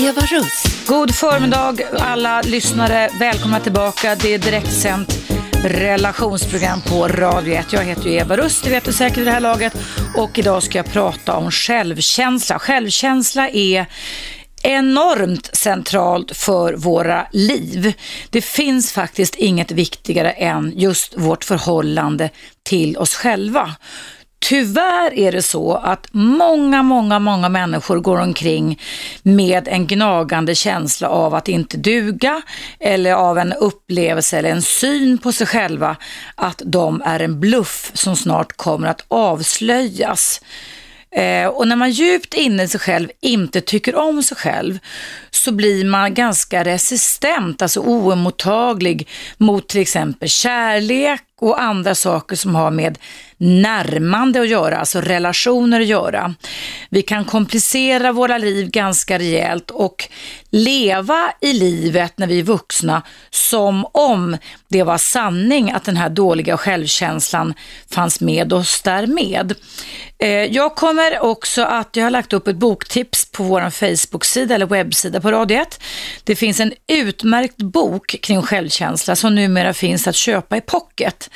Eva Russ. God förmiddag alla lyssnare. Välkomna tillbaka. Det är direktsänt relationsprogram på Radio 1. Jag heter ju Eva Russ, det vet du säkert i det här laget. Och idag ska jag prata om självkänsla. Självkänsla är enormt centralt för våra liv. Det finns faktiskt inget viktigare än just vårt förhållande till oss själva. Tyvärr är det så att många, många, många människor går omkring med en gnagande känsla av att inte duga eller av en upplevelse eller en syn på sig själva att de är en bluff som snart kommer att avslöjas. Eh, och när man djupt inne i sig själv inte tycker om sig själv så blir man ganska resistent, alltså oemottaglig mot till exempel kärlek och andra saker som har med närmande att göra, alltså relationer att göra. Vi kan komplicera våra liv ganska rejält och leva i livet när vi är vuxna som om det var sanning att den här dåliga självkänslan fanns med oss därmed. Eh, jag kommer också att, jag har lagt upp ett boktips på vår Facebook-sida eller webbsida på Radio 1. Det finns en utmärkt bok kring självkänsla som numera finns att köpa i pocket.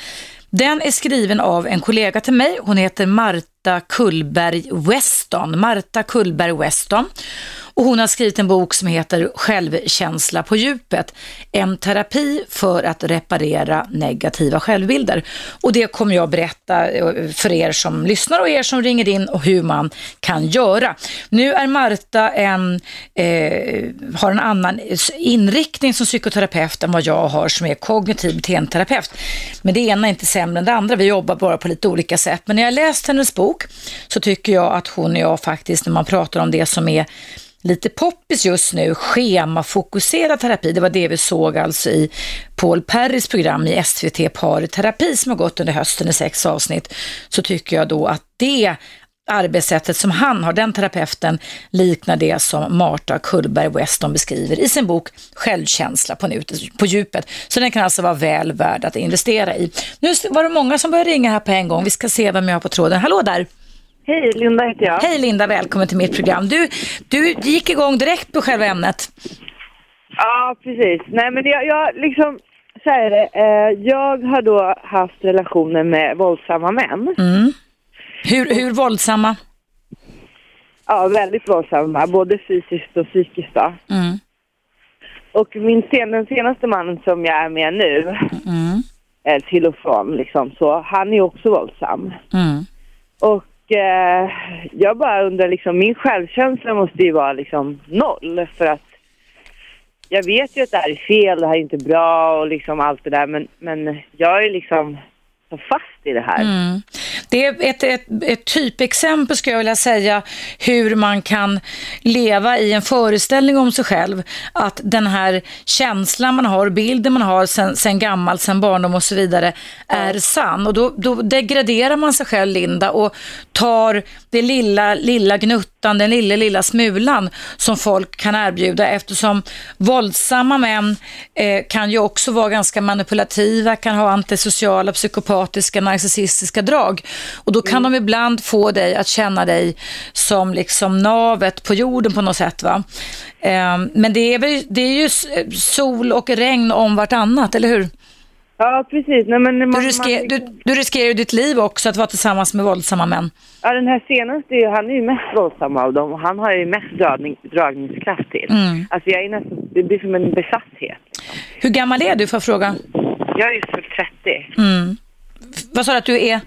Den är skriven av en kollega till mig. Hon heter Marta Kullberg Weston. Marta Kullberg Weston. Och hon har skrivit en bok som heter Självkänsla på djupet. En terapi för att reparera negativa självbilder. Och det kommer jag berätta eh, för er som lyssnar och er som ringer in och hur man kan göra. Nu är Marta en, eh, har en annan inriktning som psykoterapeut än vad jag har som är kognitiv beteendeterapeut. Men det ena är inte sämre än det andra. Vi jobbar bara på lite olika sätt. Men när jag läst hennes bok så tycker jag att hon och jag faktiskt, när man pratar om det som är lite poppis just nu, schemafokuserad terapi. Det var det vi såg alltså i Paul Perrys program i SVT Parterapi som har gått under hösten i sex avsnitt. Så tycker jag då att det arbetssättet som han har, den terapeuten, liknar det som Marta Kullberg Weston beskriver i sin bok Självkänsla på, på djupet. Så den kan alltså vara väl värd att investera i. Nu var det många som började ringa här på en gång. Vi ska se vem jag har på tråden. Hallå där! Hej, Linda heter jag. Hej Linda, välkommen till mitt program. Du, du gick igång direkt på själva ämnet. Ja, precis. Nej, men jag, jag liksom, så här är det. Eh, jag har då haft relationer med våldsamma män. Mm. Hur, hur våldsamma? Ja, väldigt våldsamma, både fysiskt och psykiskt. Mm. Och min sen, den senaste mannen som jag är med nu, Mm. eh, till och från liksom, så han är också våldsam. Mm. Och eh, jag bara undrar liksom, min självkänsla måste ju vara liksom noll för att jag vet ju att det här är fel, det här är inte bra och liksom allt det där men, men jag är liksom så fast i det här. Mm. Det är ett, ett, ett typexempel skulle jag vilja säga hur man kan leva i en föreställning om sig själv. Att den här känslan man har, bilden man har sen, sen gammalt, sen barndom och så vidare är sann. Och då, då degraderar man sig själv, Linda, och tar det lilla, lilla gnuttan, den lilla, lilla smulan som folk kan erbjuda eftersom våldsamma män eh, kan ju också vara ganska manipulativa, kan ha antisociala, psykopatiska, narcissistiska drag. Och då kan mm. de ibland få dig att känna dig som liksom navet på jorden på något sätt. Va? Eh, men det är, väl, det är ju sol och regn om vartannat, eller hur? Ja, precis. Nej, men man, du, risker, man... du, du, riskerar ju ditt liv också att vara tillsammans med våldsamma män. Ja, den här senaste, han är ju mest våldsam av dem och han har ju mest dragning, dragningskraft till. Mm. Alltså jag är nästan, det blir som en besatthet. Liksom. Hur gammal är du, för att fråga? Jag är just fyllt 30. Mm. Vad sa du att du är?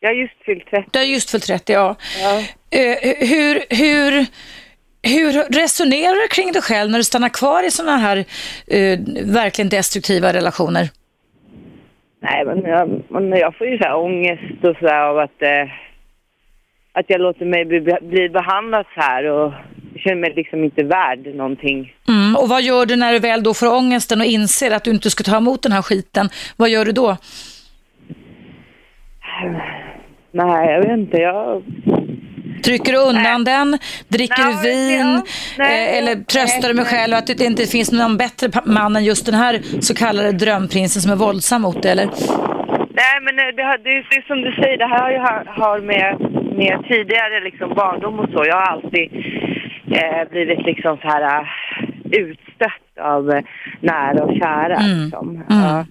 Jag har just fyllt 30. Du har just fyllt 30, ja. ja. Uh, hur, hur, hur resonerar du kring dig själv när du stannar kvar i sådana här uh, verkligen destruktiva relationer? Nej, men jag, men jag får ju så här ångest och så här av att, eh, att jag låter mig bli, bli behandlad så här och känner mig liksom inte värd någonting. Mm, och vad gör du när du väl då får ångesten och inser att du inte ska ta emot den här skiten? Vad gör du då? Nej, jag vet inte. Jag... Trycker du undan nej. den? Dricker du vin? Eh, eller tröstar du mig själv att det inte finns någon bättre man än just den här så kallade drömprinsen som är våldsam mot dig, eller? Nej, men det, det, det är som du säger, det här har har med, med tidigare liksom barndom och så. Jag har alltid eh, blivit liksom så här uh, utstött av uh, nära och kära. Mm. Liksom. Mm. Ja.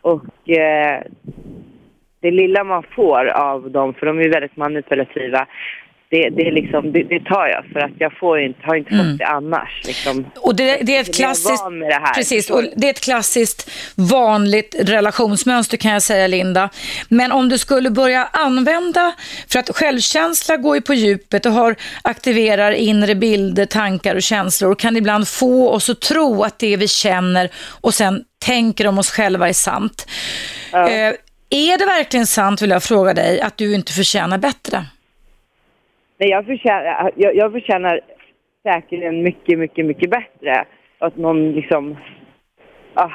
Och eh, det lilla man får av dem, för de är väldigt manipulativa, det, det, är liksom, det, det tar jag för att jag får inte, har inte Mm. fått det annars. Liksom. Och det, det är ett är klassiskt, här. precis, och det är ett klassiskt vanligt relationsmönster kan jag säga Linda. Men om du skulle börja använda, för att självkänsla går ju på djupet och har, aktiverar inre bilder, tankar och känslor och kan ibland få oss att tro att det vi känner och sen tänker om oss själva är sant. Ja. Eh, är det verkligen sant, vill jag fråga dig, att du inte förtjänar bättre? Nej, jag förtjänar, jag, jag förtjänar säkerligen mycket, mycket, mycket bättre. Att någon liksom... Ah,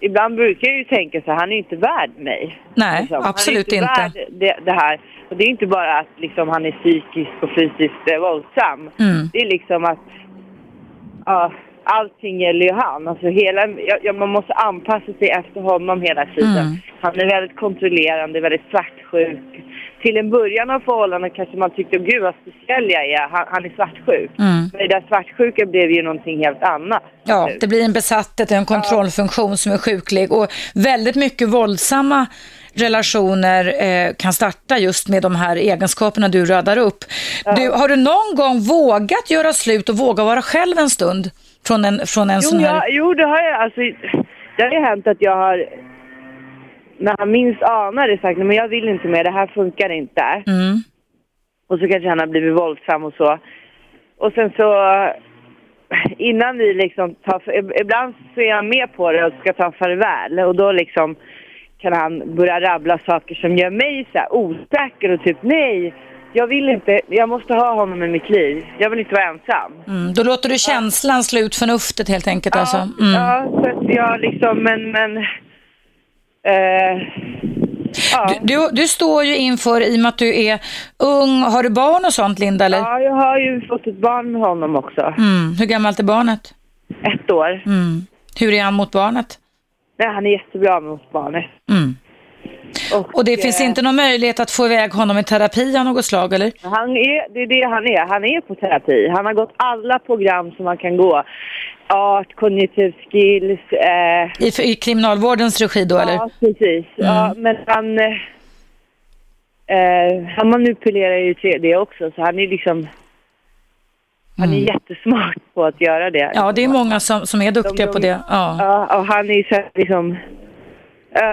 ibland brukar jag ju tänka så här, han är ju inte värd mig. Nej, Liksom. absolut han är inte. Värd det, det här. Och det är inte bara att liksom, han är psykisk och fysiskt eh, våldsam. Mm. Det är liksom att ja, allting gäller ju han. Alltså hela, ja, ja, man måste anpassa sig efter honom hela tiden. Mm. Han är väldigt kontrollerande, väldigt svartsjuk. Till en början av förhållandet kanske man tyckte, gud vad speciell jag är, han, han är svartsjuk. Mm. Men det där svartsjuka blev ju någonting helt annat. Ja, det blir en besatthet, en kontrollfunktion som är sjuklig och väldigt mycket våldsamma relationer eh, kan starta just med de här egenskaperna du radar upp. Du, har du någon gång vågat göra slut och våga vara själv en stund från en, från en Jo, sån här... ja, jo, det har jag. Alltså, det har ju hänt att jag har, när han minst anar det, sagt men jag vill inte mer, det här funkar inte. Mm. Och så kanske han har blivit våldsam och så. Och sen så, innan vi liksom tar, ibland så är han med på det och ska ta farväl. Och då liksom kan han börja rabbla saker som gör mig så här osäker och typ nej, jag vill inte, jag måste ha honom i mitt liv. Jag vill inte vara ensam. Mm. Då låter du känslan slå ut förnuftet helt enkelt alltså? Mm. Ja, så att jag liksom, men, men... Eh, ja. Du, du, du står ju inför, i och med att du är ung, har du barn och sånt Linda eller? ja, jag har ju fått ett barn med honom också. Mm. Hur gammalt är barnet? Ett år. Mm. Hur är han mot barnet? Nej, han är jättebra mot barnet. Mm. Och det finns eh, inte någon möjlighet att få iväg honom i terapi av något slag, eller? Han är, det är det han är. Han är på terapi. Han har gått alla program som man kan gå. Art, kognitiv skills. Eh, I, I kriminalvårdens regi då, eller? ja, precis. Ja, men han... Eh, eh, han manipulerar ju till det också, så han är liksom... Han är jättesmart på att göra det. Ja, det är många som, som är duktiga De- på det. Ja. Ja, och han är ju så liksom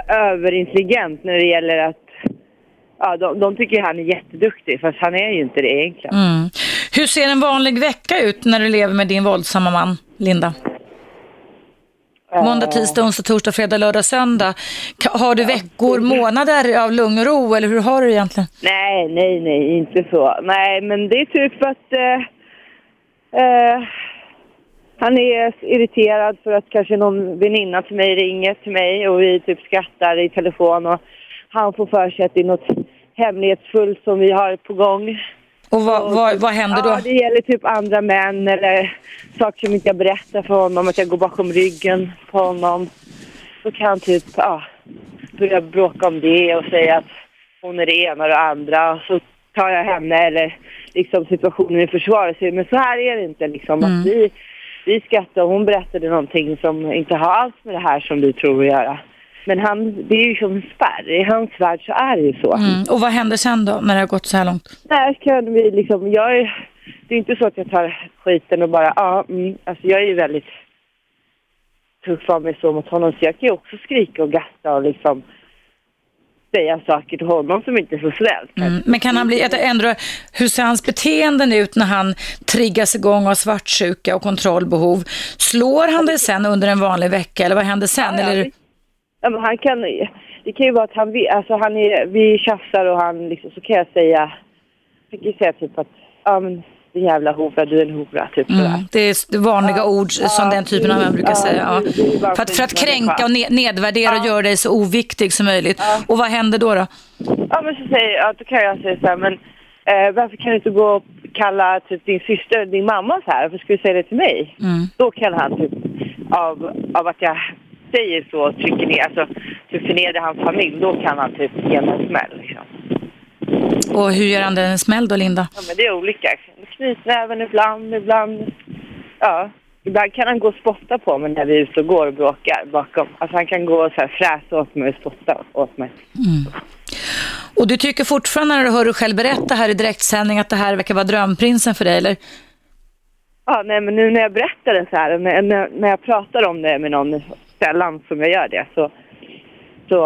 överintelligent när det gäller att... Ja, de, de tycker han är jätteduktig, fast han är ju inte det egentligen. Mm. Hur ser en vanlig vecka ut när du lever med din våldsamma man, Linda? Måndag, tisdag, onsdag, torsdag, fredag, lördag, söndag. Har du veckor, månader av lugn och ro eller hur har du egentligen? Nej, nej, nej, inte så. Nej, men det är typ att... Eh, eh, han är irriterad för att kanske någon väninna till mig ringer till mig och vi typ skrattar i telefon och han får för sig att det är något hemlighetsfullt som vi har på gång. Och vad, vad, vad händer då? Ja, det gäller typ andra män eller saker som inte jag berättar för honom, att jag går bakom ryggen på honom. Då kan han typ, ja, börja bråka om det och säga att hon är det ena och det andra. Så tar jag henne eller liksom situationen i försvar. Så- Men så här är det inte liksom. Att vi, vi skrattar och hon berättade någonting som inte har alls med det här som vi tror att göra. Men han, det är ju som en spärr. I hans värld så är det ju så. Mm. Och vad händer sen då, när det har gått så här långt? Där kan vi liksom, jag är, det är inte så att jag tar skiten och bara, ja, mm, alltså jag är ju väldigt tuff av mig så mot honom så jag kan ju också skrika och gatta och liksom säga saker till honom som inte är så snällt. Mm. Men kan han bli, jag ändrar, hur ser hans beteenden ut när han triggas igång av svartsjuka och kontrollbehov? Slår han dig sen under en vanlig vecka eller vad händer sen? Ja, eller? Ja, men han kan, det kan ju vara att han, alltså han är, vi tjafsar och han liksom, så kan jag säga, jag kan säga typ att, ja men din jävla hora, du är en hora, typ. Mm. Det är vanliga ord som den typen av män brukar ja, säga. Ja. För, att, för att kränka och ne- nedvärdera och göra dig så oviktig som möjligt. Och vad händer då? då? Ja, men så säger jag, då kan jag säga så här, men eh, varför kan du inte gå och kalla typ din syster, din mamma så här? Varför ska du säga det till mig? Mm. Då kan han typ, av, av att jag säger så, trycker ner, alltså typ förnedrar hans familj, då kan han typ ge mig en smäll liksom. Och hur gör han den en smäll då, Linda? Ja, men det är olika. knytnäven ibland, ibland... Ja, ibland kan han gå och spotta på mig när vi är ute och går och bråkar bakom. Alltså han kan gå och så här fräsa åt mig och spotta åt mig. Mm. Och du tycker fortfarande när du hör dig själv berätta här i direktsändning att det här verkar vara drömprinsen för dig, eller? Ja, nej men nu när jag berättar det så här, när, när jag pratar om det med någon sällan som jag gör det, så, så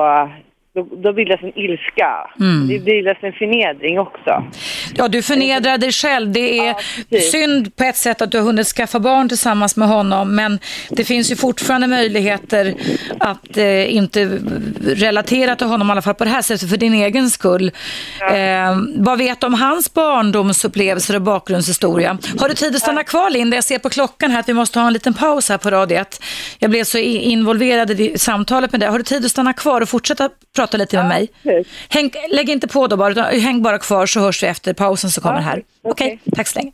då, då bildas en ilska. Mm. Det bildas en förnedring också. Ja, du förnedrar dig själv. Det är ja, synd på ett sätt att du har hunnit skaffa barn tillsammans med honom, men det finns ju fortfarande möjligheter att eh, inte relatera till honom, i alla fall på det här sättet, för din egen skull. Ja. Eh, vad vet du om hans barndomsupplevelser och bakgrundshistoria? Har du tid att stanna kvar, Linda? Jag ser på klockan här att vi måste ha en liten paus här på radiet. Jag blev så involverad i samtalet med dig. Har du tid att stanna kvar och fortsätta prata prata lite med ja, mig. Häng, lägg inte på då bara, utan häng bara kvar så hörs vi efter pausen som kommer ja, här. Okej, okay. tack så länge.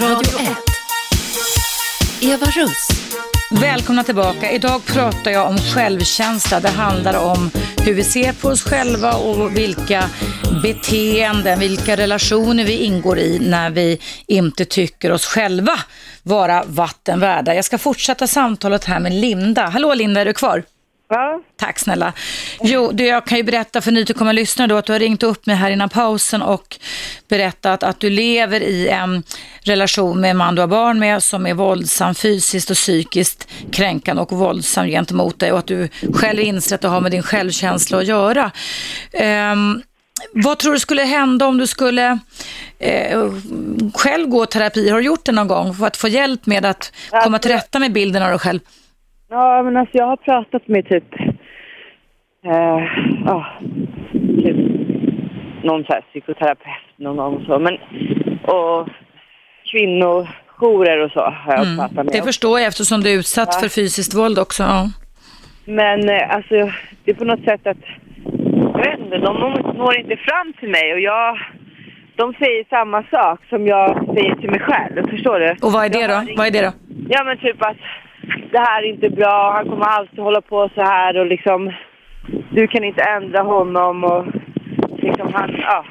Radio 1. Eva Russ. Välkomna tillbaka. Idag pratar jag om självkänsla. Det handlar om hur vi ser på oss själva och vilka beteenden, vilka relationer vi ingår i när vi inte tycker oss själva vara vatten värda. Jag ska fortsätta samtalet här med Linda. Hallå Linda, är du kvar? Ja. Tack snälla. Jo, du, jag kan ju berätta för nytillkomna lyssnare då att du har ringt upp mig här innan pausen och berättat att du lever i en relation med en man du har barn med som är våldsam fysiskt och psykiskt kränkande och våldsam gentemot dig och att du själv inser att det har med din självkänsla att göra. Um, vad tror du skulle hända om du skulle eh, själv gå terapi? Har du gjort det någon gång för att få hjälp med att komma till rätta med bilden av dig själv? Ja, men alltså jag har pratat med typ, eh, oh, typ någon så här psykoterapeut någon gång så, men och kvinnojourer och så har jag mm, pratat med. Det förstår jag eftersom du är utsatt ja. för fysiskt våld också. Ja. Men eh, alltså det är på något sätt att, jag vet inte, de når inte fram till mig och jag de säger samma sak som jag säger till mig själv, förstår du? Och vad är det då? Vad är det då? Ja men typ att det här är inte bra, han kommer alltid hålla på så här och liksom du kan inte ändra honom och liksom han, ja,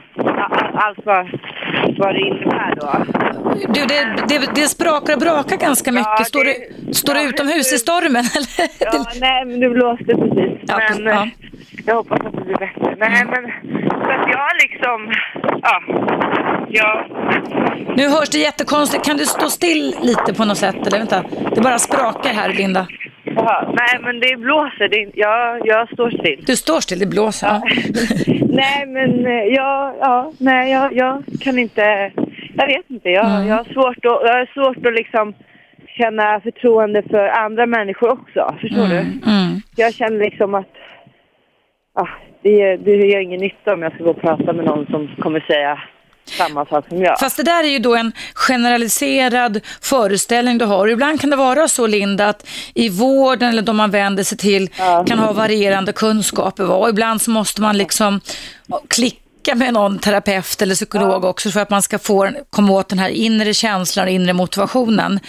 allt vad, vad det innebär då. Du, det, det, det sprakar och brakar ganska mycket. Ja, står, det, du, står ja, du utomhus i stormen eller? Ja, nej men det blåste precis. Ja, men ja. jag hoppas att det blir bättre. Nej men, så att jag liksom, ja, ja. Nu hörs det jättekonstigt. Kan du stå still lite på något sätt eller vänta? Det bara sprakar här Linda. Jaha, nej men det blåser. Det, jag, jag står still. Du står still, det blåser? Ja. nej men eh, jag, ja, nej jag, jag kan inte, jag vet inte. Jag, mm. jag, har svårt att, jag har svårt att liksom känna förtroende för andra människor också. Förstår mm. du? Mm. Jag känner liksom att ah, det, det gör ingen nytta om jag ska gå och prata med någon som kommer säga samma sak som jag. Fast det där är ju då en generaliserad föreställning du har. Ibland kan det vara så, Linda, att i vården eller de man vänder sig till ja. kan ha varierande kunskaper. Och ibland så måste man liksom klicka med någon terapeut eller psykolog ja. också för att man ska få komma åt den här inre känslan och inre motivationen.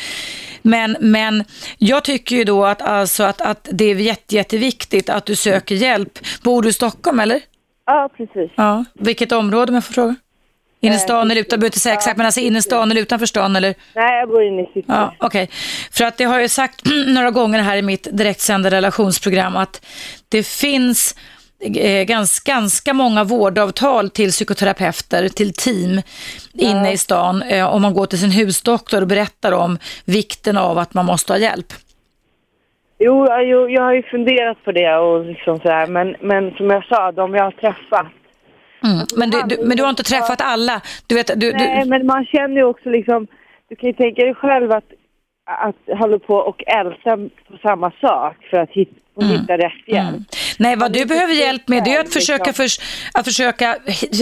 Men, men jag tycker ju då att, alltså att, att det är jätte, jätteviktigt att du söker hjälp. Bor du i Stockholm eller? Ja, precis. Ja. Vilket område om jag får fråga? Inne i stan eller utan, behöver inte säga exakt, men alltså inne i stan eller utanför stan eller? Nej, jag bor inne i city. Ja, okej. Okay. För att det har jag sagt några gånger här i mitt direktsända relationsprogram att det finns eh, ganska, ganska många vårdavtal till psykoterapeuter, till team inne ja. i stan. Eh, om man går till sin husdoktor och berättar om vikten av att man måste ha hjälp. Jo, jo jag har ju funderat på det och liksom så här, men, men som jag sa, de jag har träffat Mm. Men, du, du, men du har inte träffat alla? Du vet, du, Nej, men man känner ju också liksom, du kan ju tänka dig själv att, att hålla på och älta på samma sak för att hitta och mm. hitta rätt hjälp. Mm. Nej, vad du behöver hjälp med det är att försöka, liksom. för, att försöka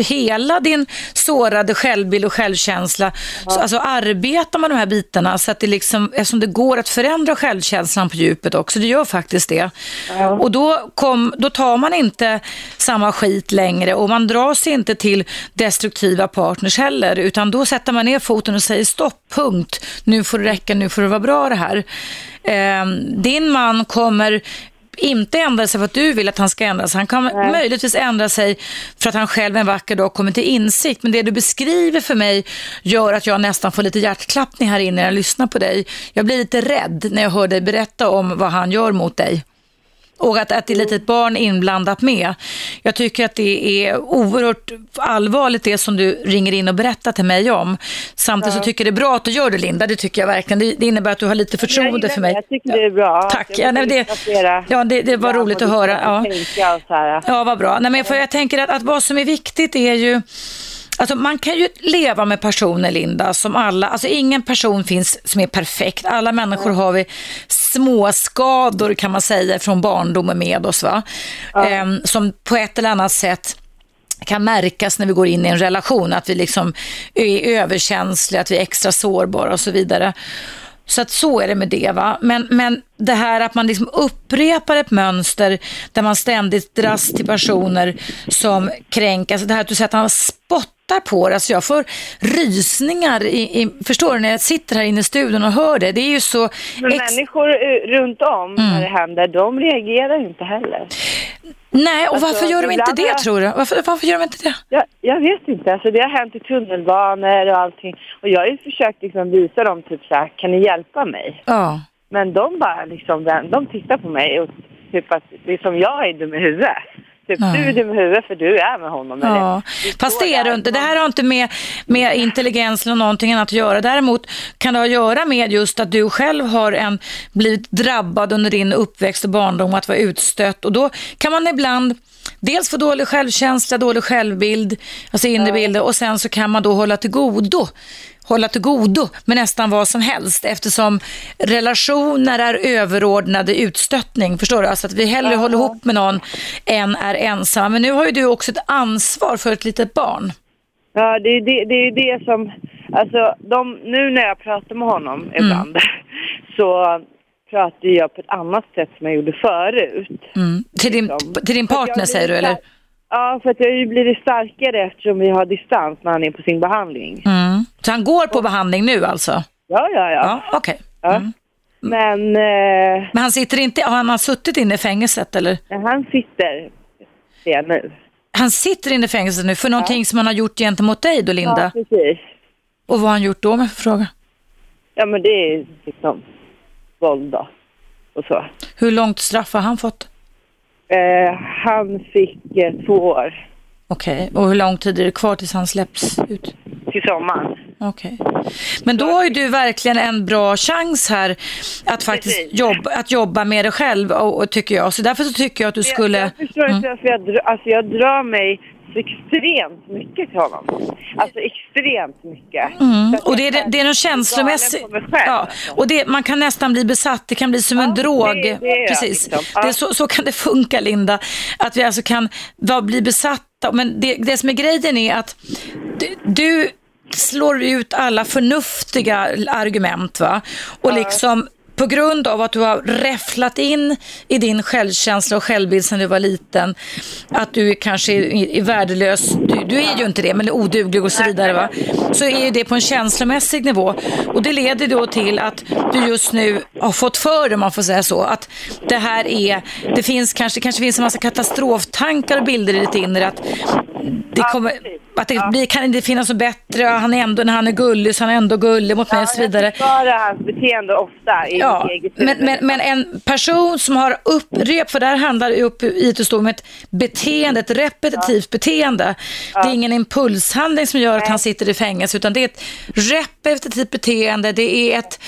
hela din sårade självbild och självkänsla. Ja. Så, alltså arbeta med de här bitarna så att det liksom, eftersom det går att förändra självkänslan på djupet också, det gör faktiskt det. Ja. Och då, kom, då tar man inte samma skit längre och man dras inte till destruktiva partners heller, utan då sätter man ner foten och säger stopp, punkt, nu får det räcka, nu får det vara bra det här. Eh, din man kommer inte ändra sig för att du vill att han ska ändra sig. Han kan Nej. möjligtvis ändra sig för att han själv en vacker dag kommer till insikt. Men det du beskriver för mig gör att jag nästan får lite hjärtklappning här inne när jag lyssnar på dig. Jag blir lite rädd när jag hör dig berätta om vad han gör mot dig. Och att, att det är ett litet barn inblandat med. Jag tycker att det är oerhört allvarligt det som du ringer in och berättar till mig om. Samtidigt så tycker jag det är bra att du gör det Linda, det tycker jag verkligen. Det, det innebär att du har lite förtroende för mig. Jag tycker det är bra. Tack. Ja, nej, det, ja, det, det var roligt att höra. Ja. Ja, vad bra. Nej, men för jag tänker att, att vad som är viktigt är ju Alltså man kan ju leva med personer, Linda, som alla, alltså ingen person finns som är perfekt. Alla människor har vi små skador kan man säga från barndomen med oss, va? Ehm, som på ett eller annat sätt kan märkas när vi går in i en relation, att vi liksom är överkänsliga, att vi är extra sårbara och så vidare. Så att så är det med det. Va? Men, men det här att man liksom upprepar ett mönster där man ständigt dras till personer som kränker. Alltså det här att du säger att han spottar på det. Alltså jag får rysningar. I, i, förstår du? När jag sitter här inne i studion och hör det. Det är ju så... Men människor eh, runt om Mm. när det händer, de reagerar inte heller. Nej, och Alltså, varför gör de inte det jag- tror du? Varför, varför gör de inte det? Jag, jag vet inte, alltså det har hänt i tunnelbanor och allting. Och jag har ju försökt liksom visa dem typ så här, kan ni hjälpa mig? Ja. Men de bara liksom, de tittar på mig och typ att det är som jag är dum i huvudet. Typ Ja. du är dum i huvudet för du är med honom. Ja, fast det är det inte. och- Det här har inte med, med intelligens eller någonting annat att göra. Däremot kan det ha att göra med just att du själv har en, blivit drabbad under din uppväxt och barndom att vara utstött. Och då kan man ibland dels få dålig självkänsla, dålig självbild, alltså inre bilder och sen så kan man då hålla till godo hålla till godo med nästan vad som helst eftersom relationer är överordnade utstöttning. Förstår du? Alltså att vi hellre håller ihop med någon än är ensamma. Men nu har ju du också ett ansvar för ett litet barn. Ja, det är det, det, är det som... Alltså, de, nu när jag pratar med honom Mm. ibland så pratar jag på ett annat sätt som jag gjorde förut. Mm. Till, din, Liksom. till din partner säger du eller? Ja, för att jag har ju blivit starkare eftersom vi har distans när han är på sin behandling. Mm. Så han går på behandling nu alltså? Ja, ja, ja. Ja, okej. ja. Mm. Men eh, Men han sitter inte, har han suttit inne i fängelset eller? han sitter det nu. Han sitter inne i fängelset nu för någonting som han har gjort gentemot dig då Linda? Ja, precis. Och vad har han gjort då med för fråga? Ja, men det är liksom våld då. Och så. Hur långt straff har han fått? Eh, han fick eh, två år Okej, och hur lång tid är det kvar tills han släpps ut? till sommaren. Okej. Men då har ju du verkligen en bra chans här att faktiskt jobba, att jobba med dig själv, och, och tycker jag. Så därför så tycker jag att du skulle... Jag, jag förstår inte varför jag, alltså jag drar mig extremt mycket till honom. Alltså extremt mycket. Mm. Och det är, det är någon känslomässig... Ja, alltså. och det, man kan nästan bli besatt, det kan bli som en Ja, drog. det- det Precis. liksom. Ja. Det så, så kan det funka Linda, att vi alltså kan bli besatta. Men det, det som är grejen är att du slår ut alla förnuftiga argument va? och liksom på grund av att du har räfflat in i din självkänsla och självbild sedan du var liten, att du kanske är, är värdelös, du, du är ju inte det, men är oduglig och så vidare, va? så är ju det på en känslomässig nivå. Och det leder då till att du just nu har fått för dig, om man får säga så, att det här är, det finns kanske, kanske finns en massa katastroftankar och bilder i ditt inre, att det kommer, att det blir, kan inte finnas något bättre, han är ändå, när han är gullig så han är ändå gullig mot mig och så vidare. Jag försvarar hans beteende ofta i Ja, men, men, men en person som har upprep, för där handlar det upp i att stå om ett beteende, ett repetitivt beteende. Det är ingen impulshandling som gör att han sitter i fängelse, utan det är ett repetitivt beteende. Det är ett,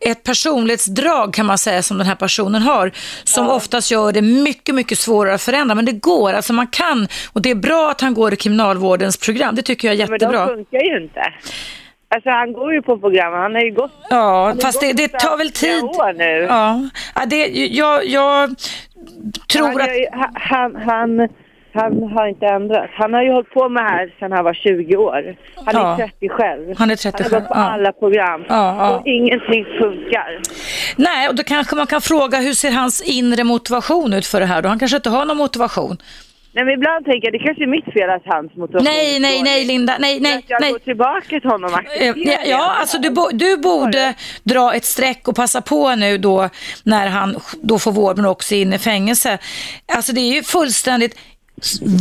ett personlighetsdrag kan man säga som den här personen har, som oftast gör det mycket, mycket svårare att förändra. Men det går, alltså man kan, och det är bra att han går i kriminalvårdens program. Det tycker jag är Men de jättebra. funkar ju inte. Alltså han går ju på program, han har ju gått Ja, fast det, det tar väl tid. år nu. Ja, ja det, jag, jag tror han, att... han, han, han, har inte ändrat. Han har ju hållit på med det här sedan han var 20 år. Han Ja. är 30 själv. Han är 30 Han har gått på ja. alla program. Ja. Och ingenting funkar. Nej, och då kanske man kan fråga hur ser hans inre motivation ut för det här? Då han kanske inte har någon motivation. Nej men ibland tänker jag det kanske är mitt fel att hans motivation Nej, nej, nej Linda, nej, nej, Att jag nej. går tillbaka till honom Eh, accepterar Ja, ja, alltså du, bo, du borde dra ett streck och passa på nu då när han då får vård men också in i fängelse. Alltså det är ju fullständigt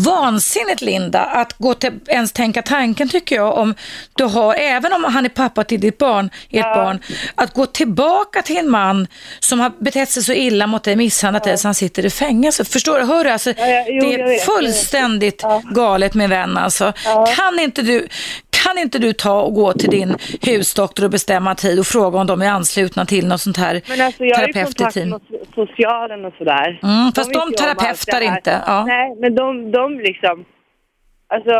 vansinnigt Linda att gå till, ens tänka tanken tycker jag om du har, även om han är pappa till ditt barn, ert barn, att gå tillbaka till en man som har betett sig så illa mot dig, misshandlat dig så han sitter i fängelse. Förstår du? Hör du? Alltså, Ja, ja, jo, det jag är jag fullständigt galet min vän alltså. Kan inte du kan inte du ta och gå till din husdoktor och bestämma tid och fråga om de är anslutna till något sånt här Men alltså jag har ju kontakt terapeutteam? med socialen och sådär. Mm, fast de allt terapeutar inte, ja. Nej, men de, de liksom, alltså,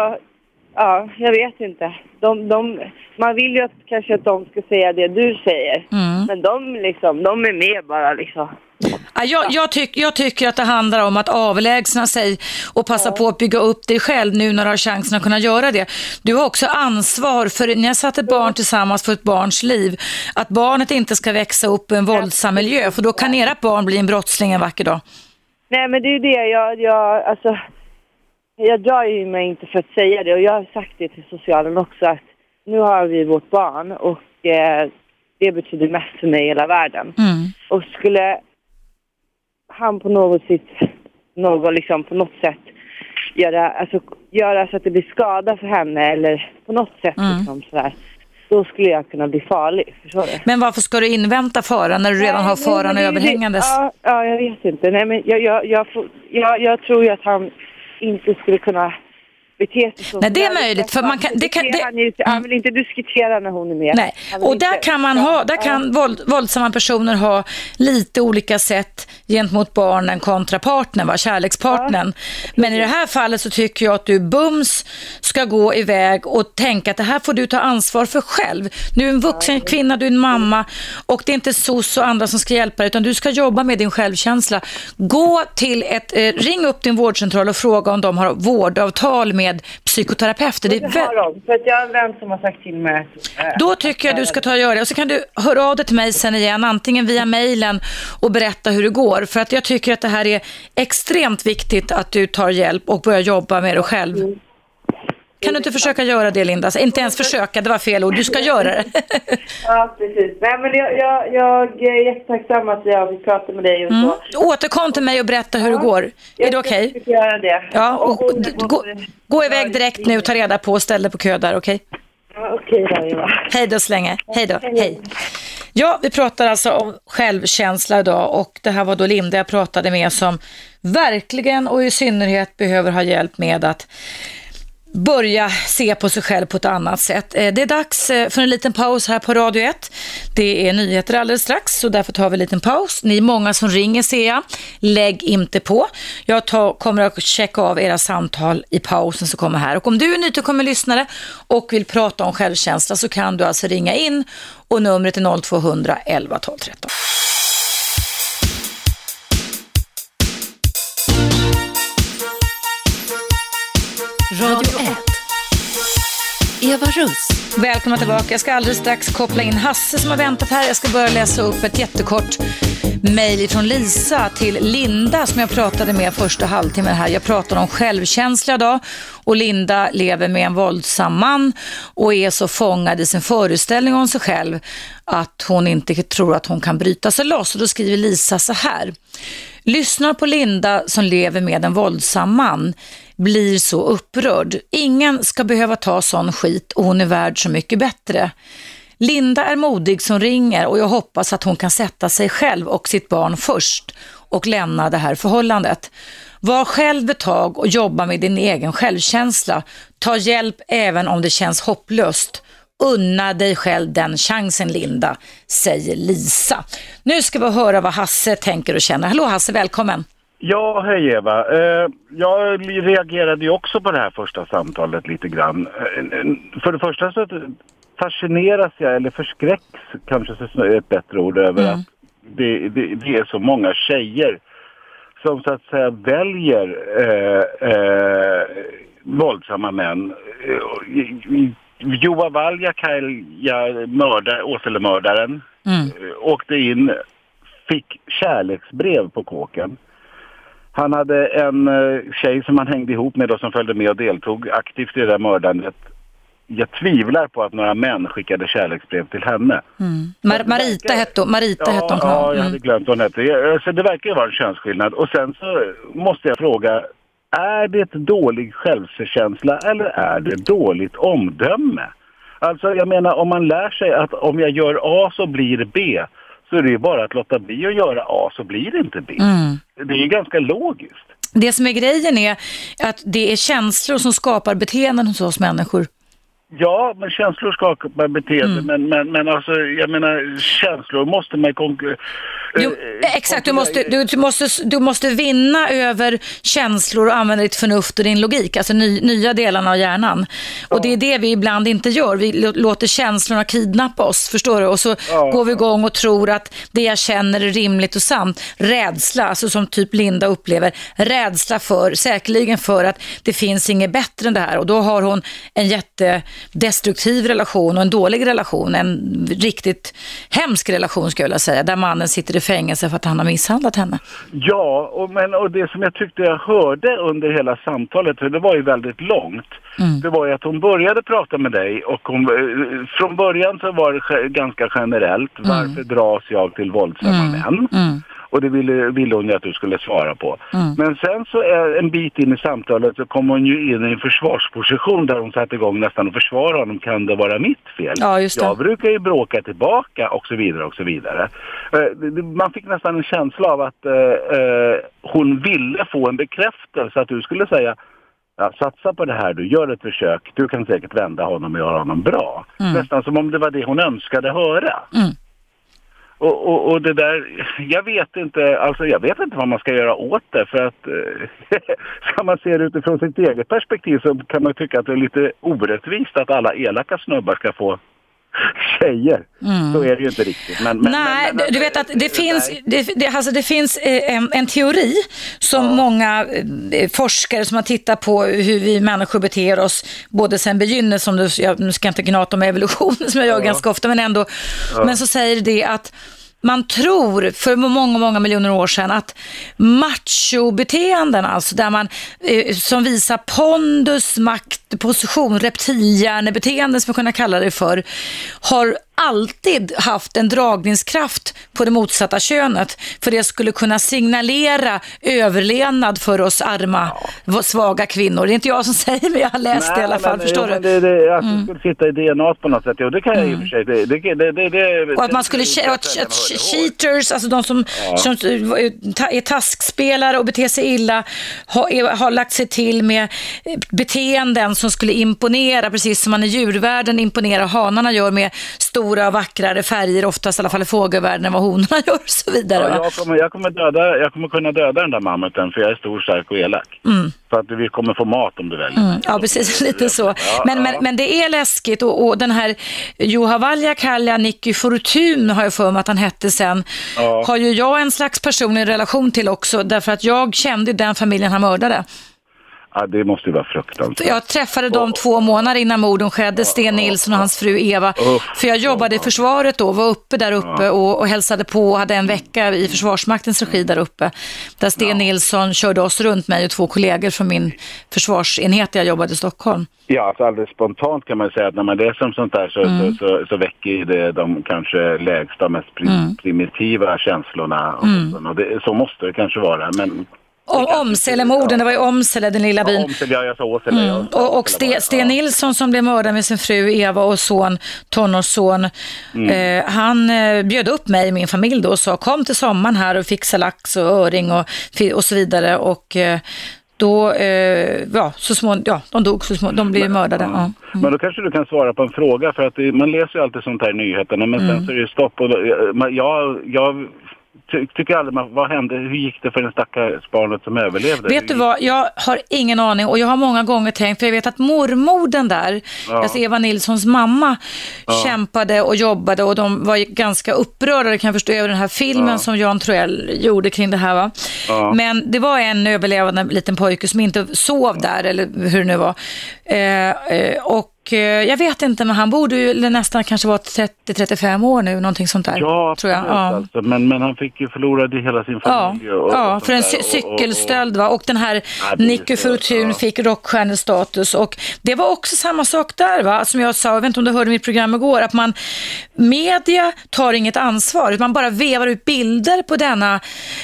ja, jag vet inte. De, de, man vill ju att, kanske att de ska säga det du säger. Mm. Men de liksom, de är med bara liksom. Ja, jag, jag, tyck, jag tycker att det handlar om att avlägsna sig och passa på att bygga upp dig själv nu när du har chansen att kunna göra det. Du har också ansvar för, ni har satt ett barn tillsammans för ett barns liv, att barnet inte ska växa upp i en våldsam miljö, för då kan ert barn bli en brottsling en vacker dag. Nej men det är det jag, jag, alltså, jag drar ju mig inte för att säga det och jag har sagt det till socialen också att nu har vi vårt barn och eh, det betyder mest för mig i hela världen. Mm. Och skulle han på något sätt, någon liksom på något sätt göra, alltså, göra så att det blir skada för henne eller på något sätt Mm. liksom sådär, då skulle jag kunna bli farlig, förstår du? Men varför ska du invänta faran när du redan har faran överhängandes? Ja, ja, jag vet inte. Nej, men jag, jag, jag, jag tror ju att han inte skulle kunna bete sig så. Nej, det är möjligt, för man kan- det kan- det- Han, ju- han vill inte diskutera när hon är med. Nej, och där inte- kan man ha, där kan våld, våldsamma personer ha lite olika sätt gentemot barnen kontra partnern, va? kärlekspartnern. Men i det här fallet så tycker jag att du bums ska gå iväg och tänka att det här får du ta ansvar för själv. Du är en vuxen kvinna, du är en mamma och det är inte SOS och andra som ska hjälpa dig utan du ska jobba med din självkänsla. Gå till ett, eh, ring upp din vårdcentral och fråga om de har vårdavtal med psykoterapeuter. Det har de. För att jag har en vän som har sagt till mig äh, då tycker jag du ska ta och göra det. Och så kan du höra av dig till mig sen igen, antingen via mejlen och berätta hur det går. För att jag tycker att det här är extremt viktigt att du tar hjälp och börjar jobba med det själv. Kan du inte försöka göra det Linda? Alltså, inte ens försöka, det var fel ord. Du ska göra det. Ja, precis. Nej, men jag, jag, jag är jättetacksam att jag fick prata med dig och Mm. så. Återkom till mig och berätta hur det går. Är det okej? Jag ska göra det. Ja, och, och- gå, gå iväg direkt nu, ta reda på och ställ dig på kö där, okej? Ja, Okej då, Eva. Hej då så länge. Hej då. Hej. Ja, vi pratar alltså om självkänsla idag och det här var då Linda jag pratade med som verkligen och i synnerhet behöver ha hjälp med att börja se på sig själv på ett annat sätt. Eh, det är dags eh, för en liten paus här på Radio 1. Det är nyheter alldeles strax så därför tar vi en liten paus. Ni är många som ringer ser jag. Lägg inte på. Jag tar, kommer att checka av era samtal i pausen som kommer här. Och om du är nytillkommen lyssnare och vill prata om självkänsla så kan du alltså ringa in och numret är 0200 11 12 13. Radio 1. Eva Russ. Välkomna tillbaka. Jag ska alldeles strax koppla in Hasse som har väntat här. Jag ska börja läsa upp ett jättekort mejl från Lisa till Linda som jag pratade med första halvtimmen här. Jag pratade om självkänsla idag och Linda lever med en våldsam man och är så fångad i sin föreställning om sig själv att hon inte tror att hon kan bryta sig loss. Och då skriver Lisa så här. Lyssnar på Linda som lever med en våldsam man blir så upprörd. Ingen ska behöva ta sån skit och hon är värd så mycket bättre. Linda är modig som ringer och jag hoppas att hon kan sätta sig själv och sitt barn först och lämna det här förhållandet. Var själv ett tag och jobba med din egen självkänsla. Ta hjälp även om det känns hopplöst. Unna dig själv den chansen Linda, säger Lisa. Nu ska vi höra vad Hasse tänker och känner. Hallå Hasse, välkommen. Ja, hej Eva. Eh, jag reagerade ju också på det här första samtalet lite grann. Eh, för det första så fascineras jag, eller förskräcks kanske är ett bättre ord, över Mm. att det, det, det är så många tjejer som så att säga väljer eh, eh, våldsamma män. Eh, Valjakkaja, mördar, Åselemördaren, Mm. åkte in, fick kärleksbrev på kåken. Han hade en eh, tjej som han hängde ihop med och som följde med och deltog aktivt i det där mördandet. Jag tvivlar på att några män skickade kärleksbrev till henne. Mar Marita hette hon. Marita hette hon. Ja, jag hade Mm. glömt vad hon hette. Jag- Alltså, det verkar ju vara en könsskillnad. Och sen så måste jag fråga, är det dålig självkänsla eller är det dåligt omdöme? Alltså jag menar om man lär sig att om jag gör A så blir B så är det ju bara att låta bli att göra A så blir det inte B. Mm. Det är ju ganska logiskt. Det som är grejen är att det är känslor som skapar beteenden hos oss människor. Ja, men känslor skapar beteende. Mm. Men, men, men alltså, jag menar, känslor måste man konkurrera... Jo, exakt, du måste, du, du, måste, du måste vinna över känslor och använda ditt förnuft och din logik, alltså ny, nya delarna av hjärnan. Och det är det vi ibland inte gör. Vi lå- låter känslorna kidnappa oss, förstår du? Och så Ja. går vi igång och tror att det jag känner är rimligt och sant. Rädsla, alltså som typ Linda upplever, rädsla för, säkerligen för att det finns inget bättre än det här. Och då har hon en jättedestruktiv relation och en dålig relation, en riktigt hemsk relation skulle jag vilja säga, där mannen sitter i fängelse för att han har misshandlat henne. Ja, och, men, och det som jag tyckte jag hörde under hela samtalet, för det var ju väldigt långt, det var ju att hon började prata med dig och hon, eh, från början så var det ganska generellt, varför dras jag till våldsamma män? Och det ville, ville hon ju att du skulle svara på. Men sen så är en bit in i samtalet så kom hon ju in i en försvarsposition där hon satte igång nästan att försvara honom. Kan det vara mitt fel? Ja, just det. Jag brukar ju bråka tillbaka och så vidare och så vidare. Eh, Man fick nästan en känsla av att eh, eh, hon ville få en bekräftelse att du skulle säga Ja, satsa på det här du, gör ett försök. Du kan säkert vända honom och göra honom bra. Nästan som om det var det hon önskade höra. Mm. Och, och, och det där, jag vet inte, alltså jag vet inte vad man ska göra åt det för att eh, ska man se det utifrån sitt eget perspektiv så kan man tycka att det är lite orättvist att alla elaka snubbar ska få tjejer. Så är det ju inte riktigt. Men, men, Mm. Nej, men, du vet att det finns, nej. det, det, alltså det finns eh, en, en teori som många eh, forskare som har tittat på hur vi människor beter oss, både sen begynnelsen, som du, jag nu ska inte gnata om evolution som jag gör ganska ofta, men ändå, men så säger det att man tror för många, många miljoner år sedan att machobeteenden, alltså där man eh, som visar pondus, makt, position, reptilhjärnebeteenden som man kunna kalla det för, har alltid haft en dragningskraft på det motsatta könet. För det skulle kunna signalera överlevnad för oss arma, svaga kvinnor. Det är inte jag som säger men jag har läst det i alla fall, men, förstår jo, du? Mm. Det, det, att det skulle sitta i DNA på något sätt, jo det kan jag i och för sig. Det, det, det, det, Och att man skulle, att, cheaters, alltså de som, som är taskspelare och beter sig illa, har, har lagt sig till med eh, beteenden som skulle imponera, precis som man i djurvärlden imponerar, hanarna gör med stora vackrare färger, oftast i alla fall i fågelvärlden än vad honorna gör och så vidare. Ja, jag, kommer, jag, kommer döda, jag kommer kunna döda den där mammuten för jag är stor, stark och elak. Så att vi kommer få mat om du väljer. Mm, ja, precis. Lite så. Ja, Men, ja. men, men det är läskigt och, och den här Juha Valjakalja, Nicky Fortun har jag för mig att han hette sen, har ju jag en slags personlig relation till också, därför att jag kände den familjen han mördade. Ja, det måste ju vara fruktansvärt. Jag träffade dem två månader innan morden skedde, Sten Nilsson och hans fru Eva. Uff. För jag jobbade i försvaret då, var uppe där uppe och, och hälsade på och hade en vecka i Försvarsmaktens regi där uppe. Där Sten Nilsson körde oss runt, mig och två kollegor från min försvarsenhet där jag jobbade i Stockholm. Ja, alltså alldeles spontant kan man säga att när man läser om sånt där så, Mm. så, så, så väcker det de kanske lägsta, mest prim, Mm. primitiva känslorna. Och, och det, så måste det kanske vara. Men Om Omselemorden, det var i Omsele, den lilla byn. Åsele, ja, jag sa Åsele. Mm. Och, och Åsele bara. Ste, Sten Nilsson som blev mördad med sin fru Eva och son, tonårsson, eh, han eh, bjöd upp mig och min familj då och sa kom till sommaren här och fixa lax och öring och, och så vidare. Och eh, då, eh, ja, så små, ja, de dog så små, de blev mördade. Ja. Men då kanske du kan svara på en fråga för att man läser ju alltid sånt här i nyheterna men Mm. sen så är det stopp och jag, jag ty, tycker aldrig man, vad hände, hur gick det för den stackars barnet som överlevde? Vet du vad, jag har ingen aning och jag har många gånger tänkt, för jag vet att mormodern där, Ja. alltså Eva Nilssons mamma, kämpade och jobbade och de var ganska upprörda, kan jag förstå, över den här filmen som Jan Troell gjorde kring det här. Va? Ja. Men det var en överlevande liten pojke som inte sov där, eller hur det nu var. Eh, eh, och jag vet inte, men han borde ju nästan kanske vara 30-35 år nu, någonting sånt där. Ja, tror jag. absolut, Ja. Alltså. Men, men han fick ju förlorade hela sin Ja, familj. och- och ja för en cy- och- cykelstöld va? Och den här Ja, Nicky Fortun ja. fick rockstjärnestatus och det var också samma sak där va? Som jag sa, jag vet inte om du hörde mitt program igår, att man, media tar inget ansvar, man bara vevar ut bilder på denna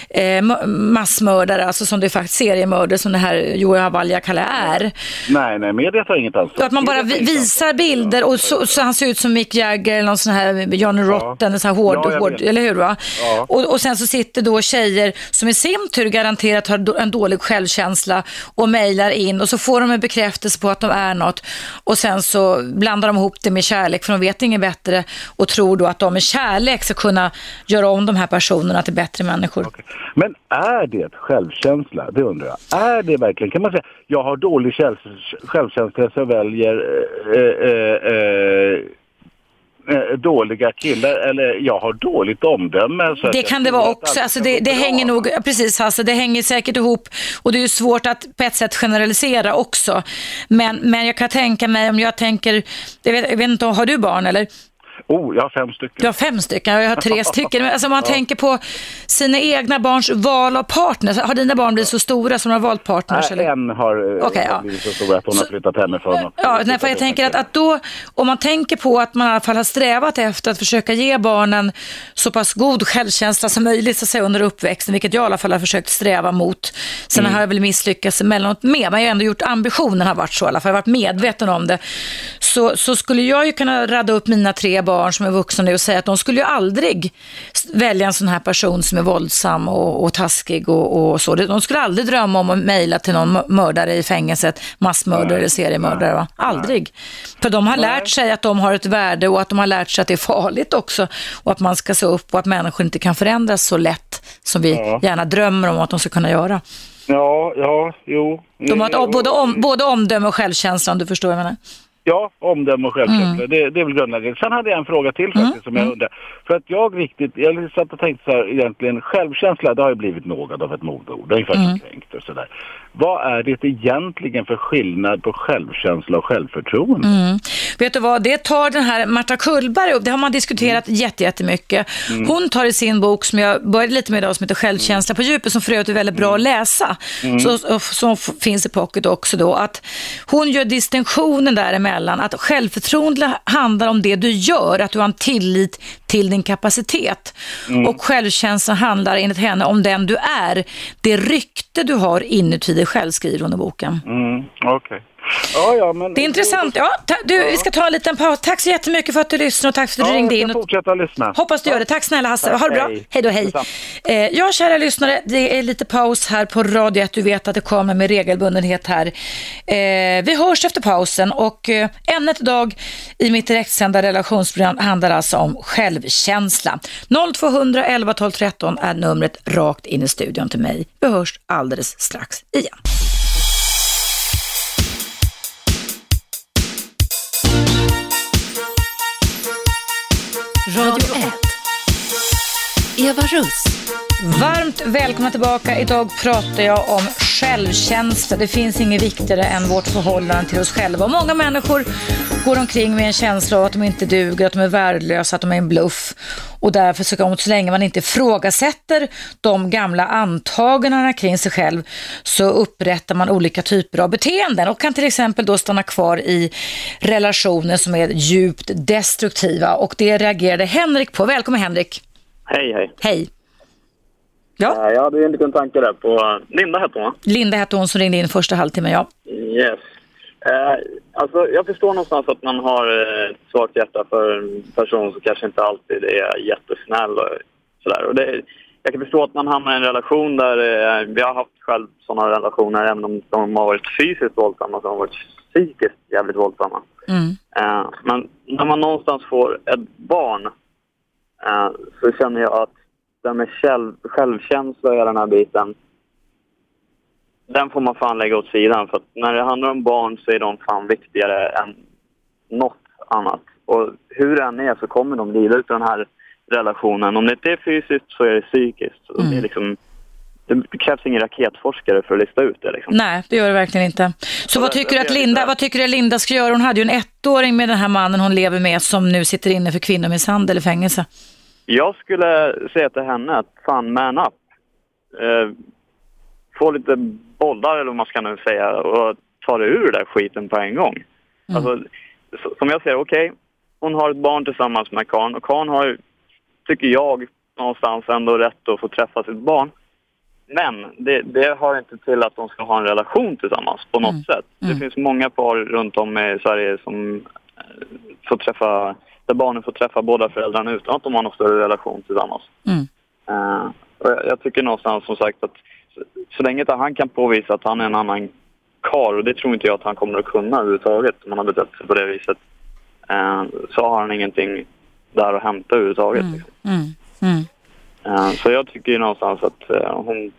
eh, ma- massmördare, alltså som det är faktiskt seriemördare som det här Johan Valjakalla är. Nej, nej, media tar inget ansvar. Att man bara Visar bilder och så, så han ser ut som Mick Jagger eller någon sån här Johnny Rotten, en sån här hård, Ja, hård eller hur va? Ja. Och, och sen så sitter då tjejer som i sin tur garanterat har en dålig självkänsla och mejlar in och så får de en bekräftelse på att de är något och sen så blandar de ihop det med kärlek för de vet inget bättre och tror då att de med kärlek ska kunna göra om de här personerna till bättre människor. Okej. Men är det självkänsla? Det undrar jag. Är det verkligen, kan man säga, jag har dålig självkänsla så jag väljer eh, dåliga killar eller jag har dåligt omdöme. Så Det kan det vara också. allt Alltså det, det hänger nog, precis Hasse, det hänger säkert ihop och det är ju svårt att på ett sätt generalisera också. Men, men jag kan tänka mig om jag tänker, jag vet, jag vet inte, har du barn eller? Oh, jag har fem stycken. Du har fem stycken, jag har tre stycken. Men Alltså om man tänker på sina egna barns val av partner, har dina barn blivit så stora som de har valt partners? Nej, eller? en har eh, Okej, ja. blivit så stor att hon har flyttat hemifrån. och- Ja, nej, för jag tänker att, att då, om man tänker på att man i alla fall har strävat efter att försöka ge barnen så pass god självkänsla som möjligt så att säga, under uppväxten, vilket jag i alla fall har försökt sträva mot. Sen har jag väl misslyckats emellanåt med, men jag har ändå gjort ambitionen har varit så i alla fall, jag har varit medveten om det. Så, så skulle jag ju kunna radda upp mina tre barn som är vuxna nu och säga att de skulle ju aldrig välja en sån här person som är våldsam och, och taskig och, och så. De skulle aldrig drömma om att mejla till någon mö- mördare i fängelset, massmördare eller seriemördare. Va? Aldrig. För de har lärt sig att de har ett värde och att de har lärt sig att det är farligt också och att man ska se upp och att människor inte kan förändras så lätt som vi Ja. gärna drömmer om att de ska kunna göra. Ja, ja, jo. De har ett, både, om, både omdöme och självkänsla om du förstår vad jag menar. Ja, omdöme och självkänsla. Mm. Det, det är väl grundläggande. Sen hade jag en fråga till faktiskt som jag undrar. För att jag riktigt, jag satt och tänkte så här egentligen, självkänsla det har ju blivit något av ett modeord, ungefär Mm. kränkt och sådär. Vad är det egentligen för skillnad på självkänsla och självförtroende? Mm. Vet du vad, det tar den här Marta Kullberg upp, det har man diskuterat Mm. jätte, jättemycket. Hon tar i sin bok som jag började lite med idag som heter Självkänsla på djupet som för övrigt är väldigt bra att läsa, Mm. så, som finns i pocket också då, att hon gör distinktionen däremellan att självförtroende handlar om det du gör, att du har en tillit till din kapacitet. Mm. Och självkänsla handlar enligt henne om den du är, det rykte du har inuti dig själv, skriver hon i boken. Mm, Okej. Ja, ja, men... Det är intressant. Ja, ta, du, vi ska ta en liten paus. Tack så jättemycket för att du lyssnade och tack för att du Ja, ringde jag in. ska Och fortsätta lyssna. hoppas du gör det. Tack snälla Hasse. Tack, ha det bra. hej. Hej då, hej. Eh, ja, kära lyssnare, det är lite paus här på Radio 1. Du vet att det kommer med regelbundenhet här. Eh, vi hörs efter pausen och eh, ämnet idag i mitt direktsända relationsprogram handlar alltså om självkänsla. 0200 11 12 13 är numret rakt in i studion till mig. Vi hörs alldeles strax igen. Radio 1. Eva Russ. Varmt välkomna tillbaka. Idag pratar jag om självkänsla. Det finns inget viktigare än vårt förhållande till oss själva. Och många människor går omkring med en känsla av att de inte duger, att de är värdelösa, att de är en bluff. Och därför så, så länge man inte ifrågasätter de gamla antagandena kring sig själv så upprättar man olika typer av beteenden och kan till exempel då stanna kvar i relationer som är djupt destruktiva. Och det reagerade Henrik på. Välkommen Henrik. Hej, hej. Hej. Ja. Jag hade en liten tanke där på... Linda hette hon, va? Linda hette hon som ringde in första halvtimmen, ja. Yes. Eh, alltså, jag förstår någonstans att man har eh, ett svagt hjärta för en person som kanske inte alltid är jättesnäll och sådär. Och det, jag kan förstå att man hamnar i en relation där... Eh, vi har haft själv sådana relationer, även om de har varit fysiskt våldsamma, så har de varit psykiskt jävligt våldsamma. Mm. Eh, men när man någonstans får ett barn eh, så känner jag att den med själv, självkänsla och hela den här biten den får man fan lägga åt sidan. För att när det handlar om barn så är de fan viktigare än något annat. Och hur det än är så kommer de lida ut den här relationen. Om det inte är fysiskt så är det psykiskt. Och Det är liksom det krävs ingen raketforskare för att lista ut det. Liksom. Nej, det gör det verkligen inte. Så vad det- tycker du det att är Linda, lite- vad tycker du att Linda ska göra? Hon hade ju en ettåring med den här mannen hon lever med som nu sitter inne för kvinnomisshandel i fängelse. Jag skulle säga till henne att fan man up. Eh, få lite bollar eller vad man ska nu säga och ta det ur den där skiten på en gång. Alltså, så- som jag säger, okej, hon har ett barn tillsammans med Karn och Karn har tycker jag, någonstans ändå rätt att få träffa sitt barn. Men det, det har inte till att de ska ha en relation tillsammans på något sätt. Det finns många par runt om i Sverige som eh, får träffa, där barnen får träffa båda föräldrarna utan att de har någon större relation tillsammans. Mm. Och jag, jag tycker någonstans som sagt att så, så länge inte han kan påvisa att han är en annan kar och det tror inte jag att han kommer att kunna överhuvudtaget om han har betett sig på det viset, eh, så har han ingenting där att hämta överhuvudtaget. Liksom. Mm. Mm. Eh, Så jag tycker ju någonstans att hon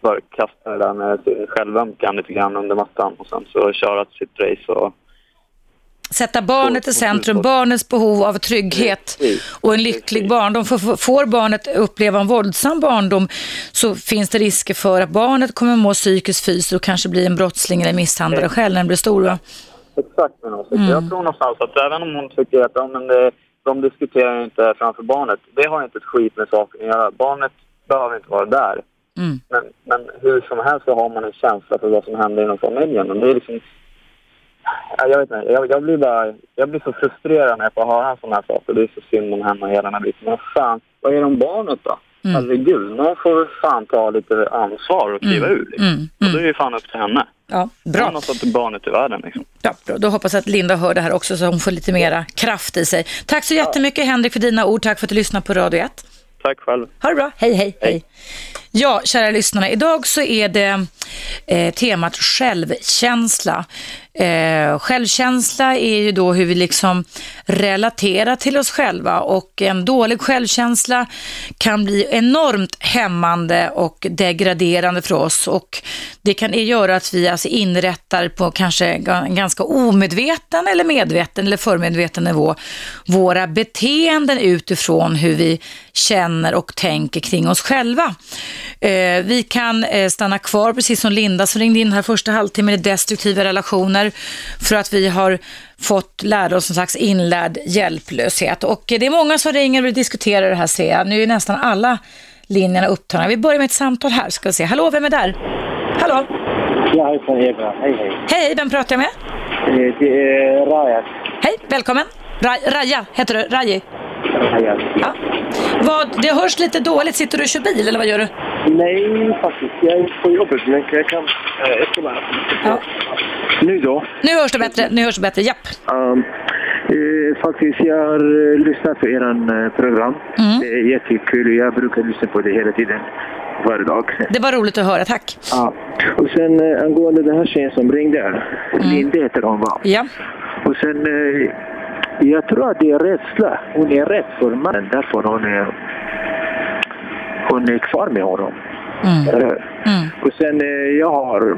bör kasta det där med självömkan lite grann under mattan och sen så köra sitt race och Sätta barnet i centrum, barnets behov av trygghet och en lycklig barndom. För får barnet uppleva en våldsam barndom så finns det risker för att barnet kommer må psykiskt, fysiskt och kanske bli en brottsling eller misshandlare själv när den blir stor. Va? Exakt min åsikt. Jag tror någonstans att även om hon tycker att ja, men det, de diskuterar inte framför barnet, det har inte ett skit med saken att göra. Barnet behöver inte vara där. Mm. Men, men hur som helst så har man en känsla för vad som händer inom familjen. Och det är liksom, jag, vet inte, jag, jag, blir bara, jag blir så frustrerad när jag får höra sådana här saker. Det är så synd om henne och hela den här biten. Men fan, vad är det om barnet då? Mm. Herregud, någon får fan ta lite ansvar och kliva ur. Liksom. Mm. Och det är ju fan upp till henne. Ja, Hon bra. har satt barnet i världen liksom. Ja, bra. Då hoppas jag att Linda hör det här också så hon får lite mera kraft i sig. Tack så jättemycket Henrik för dina ord. Tack för att du lyssnade på Radio 1. Tack själv. Ha det bra. Hej, hej, hej. Ja, kära lyssnare. Idag så är det eh, temat självkänsla. Eh, självkänsla är ju då hur vi liksom relaterar till oss själva och en dålig självkänsla kan bli enormt hämmande och degraderande för oss och det kan göra att vi alltså inrättar på kanske en ganska omedveten eller medveten eller förmedveten nivå våra beteenden utifrån hur vi känner och tänker kring oss själva. Eh, vi kan eh, stanna kvar, precis som Linda som ringde in här första halvtimmen i destruktiva relationer för att vi har fått lära oss en slags inlärd hjälplöshet. Och eh, det är många som ringer och vill diskutera det här ser jag. Nu är nästan alla linjerna upptagna. Vi börjar med ett samtal här, ska vi se. Hallå, vem är där? Hallå? Ja, hejsan Eva. Hej, hej. Hej, vem pratar jag med? Eh, Det är Rajas. Hej, välkommen. Ra- Raja, heter du? Raji? Ja. Vad, det hörs lite dåligt. Sitter du och kör bil eller vad gör du? Nej, faktiskt. Jag är på jobbet, men jag kan... eh, bara... Ja. Nu då? Nu hörs det bättre. Nu hörs det bättre. Japp. Um, eh, faktiskt, jag har eh, lyssnat på er program. Mm. Det är jättekul jag brukar lyssna på det hela tiden. Varje dag. Det var roligt att höra. Tack. Ja. Och sen eh, angående den här tjejen som ringde. Mm. Linda heter hon va? Ja. Och sen, eh, jag tror att det är rädsla. Hon är rädd för mannen, därför hon är, hon är kvar med honom. Mm. Mm. Och sen, eh, jag har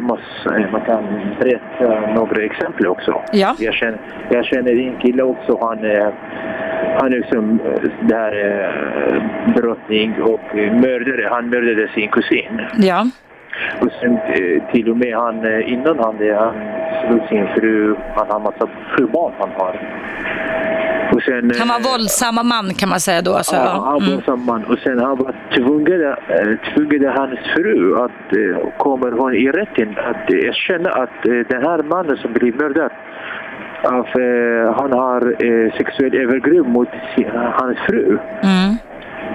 man kan berätta några exempel också. Ja. Jag känner, jag känner en kille också, han, han är som eh, där brottning och eh, mördare. Han mördade sin kusin. Ja. Och sen eh, till och med han, eh, innan han det, han slog sin fru, han har massa frubarn han har. Och sen, Han var eh, våldsam man kan man säga då. Alltså, Ja, han var mm. som man. Och sen han var tvungen, tvungen hans fru att kommer hon i rätten att erkänna att den här mannen som blev mördad av, han har äh, sexuell övergrepp mot sin, hans fru. Mm.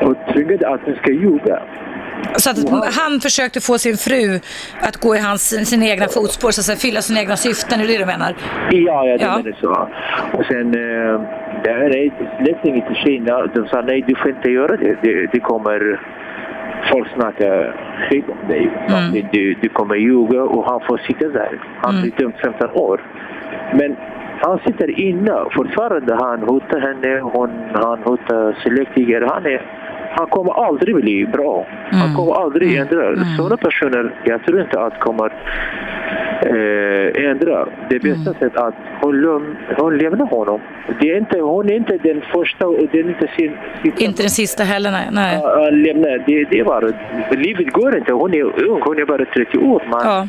Och tvingade att hon ska ljuga. Så att han försökte få sin fru att gå i hans, sina egna fotspår, så att säga, fylla sina egna syften. Är det det du menar? Ja, ja, det Ja. menar så. Och sen, äh, det här är lätt inget till Kina. De sa nej, du får inte göra det. Det, det kommer folk snacka skit om dig. Mm. Du, du kommer ljuga och han får sitta där. Han Mm. blir dömd 15 år. Men han sitter inne. Fortfarande han hotar henne. Hon, han hotar släktingar. Han, är, han kommer aldrig bli bra. Han Mm. kommer aldrig Mm. ändra. Mm. Sådana personer, jag tror inte att kommer eh, ändra. Det bästa Mm. sättet att hon, hon lämnar honom. Det är inte, hon är inte den första och det är inte sin, sista. Inte den sista heller, nej. nej. Ja, lämna. Det, det är bara, livet går inte. Hon är ung, hon är bara 30 år. Man, Ja.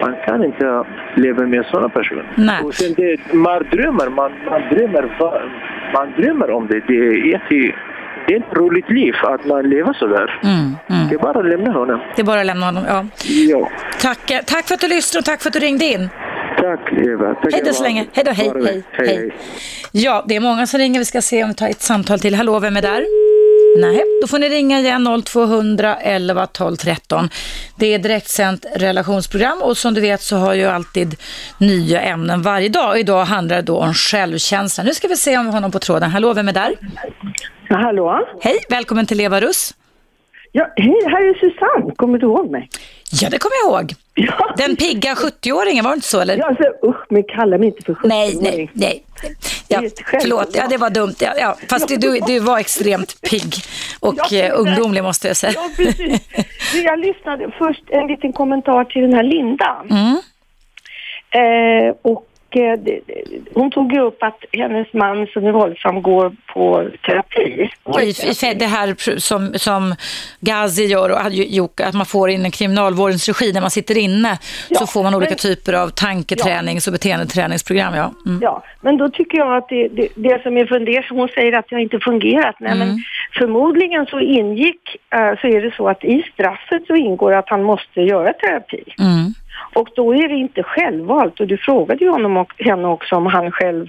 man kan inte leva med sådana personer. Nej. Och sen det, man drömmer, man, man, drömmer, man drömmer om det. Det är, jätte, det är ett roligt liv att man lever så där. Mm, mm. Det är bara att lämna honom. Det är bara att lämna honom. Ja. Ja. Tack, eh, tack för att du lyssnade och tack för att du ringde in. Tack Eva. Tack, Hej då så länge. Hej då, hej, hej, bra. hej. Ja, det är många som ringer. Vi ska se om vi tar ett samtal till. Hallå, vem är där? Nej, då får ni ringa igen 0200 11 12 13. Det är direktsänt relationsprogram och som du vet så har ju alltid nya ämnen varje dag. Idag handlar det då om självkänsla. Nu ska vi se om vi har någon på tråden. Hallå, vem är där? Ja, hallå? Hej, välkommen till Eva Russ. Ja, hej, här är Susanne. Kommer du ihåg mig? Ja, det kommer jag ihåg. Ja. Den pigga 70-åringen, var det inte så? Eller? Ja, alltså, usch, men kalla mig inte för 70 Nej, nej, nej. Ja, förlåt, ja, det var dumt. Ja, ja. Fast du, du var extremt pigg och eh, ungdomlig måste jag säga. Ja, precis. Jag lyssnade först en liten kommentar till den här Linda. Mm. Eh, och det, det, hon tog ju upp att hennes man som är våldsam går på terapi. I, det här som, som Ghazi gör och hade ju gjort att man får in en kriminalvårdens regi när man sitter inne så Ja, får man olika men- typer av tanketränings och beteendeträningsprogram. Ja. Mm. Ja, men då tycker jag att det, det, det som är fundersam, hon säger att jag inte fungerat. Nej, Mm. men förmodligen så ingick, eh, så är det så att i straffet så ingår att han måste göra terapi. Mm. Och då är det inte självvalt. Och du frågade ju honom och henne också om han själv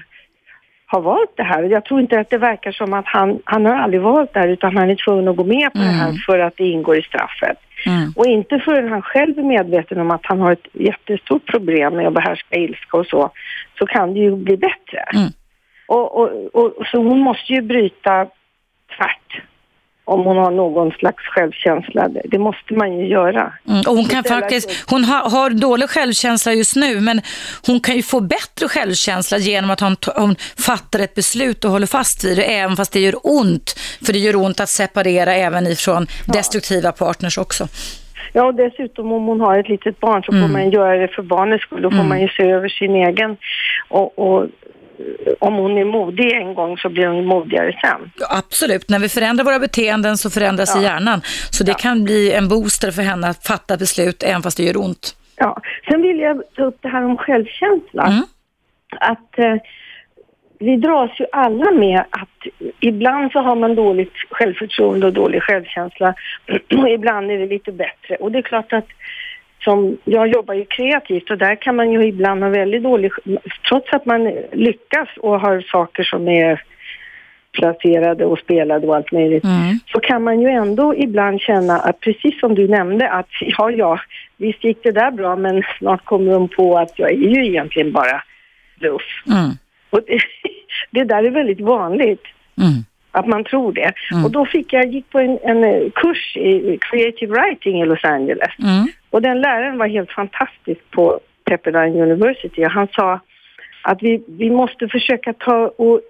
har valt det här. Jag tror inte att det verkar som att han, han har aldrig valt det här utan han är tvungen att gå med på det här för att det ingår i straffet. Mm. Och inte förrän han själv är medveten om att han har ett jättestort problem med att behärska ilska och så, så kan det ju bli bättre. Mm. Och, och, och, så hon måste ju bryta tvärt om hon har någon slags självkänsla. Det, måste man ju göra. Mm. Och hon kan faktiskt, hon har, har dålig självkänsla just nu men hon kan ju få bättre självkänsla genom att hon, hon fattar ett beslut och håller fast vid det även fast det gör ont. För det gör ont att separera även ifrån destruktiva partners också. Ja, och dessutom om hon har ett litet barn så får man göra det för barnets skull. Då får man ju se över sin egen. Och, och om hon är modig en gång så blir hon modigare sen. Ja, Absolut, när vi förändrar våra beteenden så förändras i hjärnan. Så det kan bli en booster för henne att fatta beslut även fast det gör ont. Ja. Sen vill jag ta upp det här om självkänsla. Mm. Att eh, vi dras ju alla med att ibland så har man dåligt självförtroende och dålig självkänsla och ibland är det lite bättre. Och det är klart att som, jag jobbar ju kreativt och där kan man ju ibland ha väldigt dålig, trots att man lyckas och har saker som är placerade och spelade och allt möjligt, Mm. så kan man ju ändå ibland känna att precis som du nämnde att ja, ja, visst gick det där bra men snart kommer de på att jag är ju egentligen bara bluff. Mm. Och det, det där är väldigt vanligt Mm. att man tror det. Mm. Och då fick jag, gick på en, en kurs i creative writing i Los Angeles. Och den läraren var helt fantastisk på Pepperdine University och han sa att vi, vi måste försöka ta och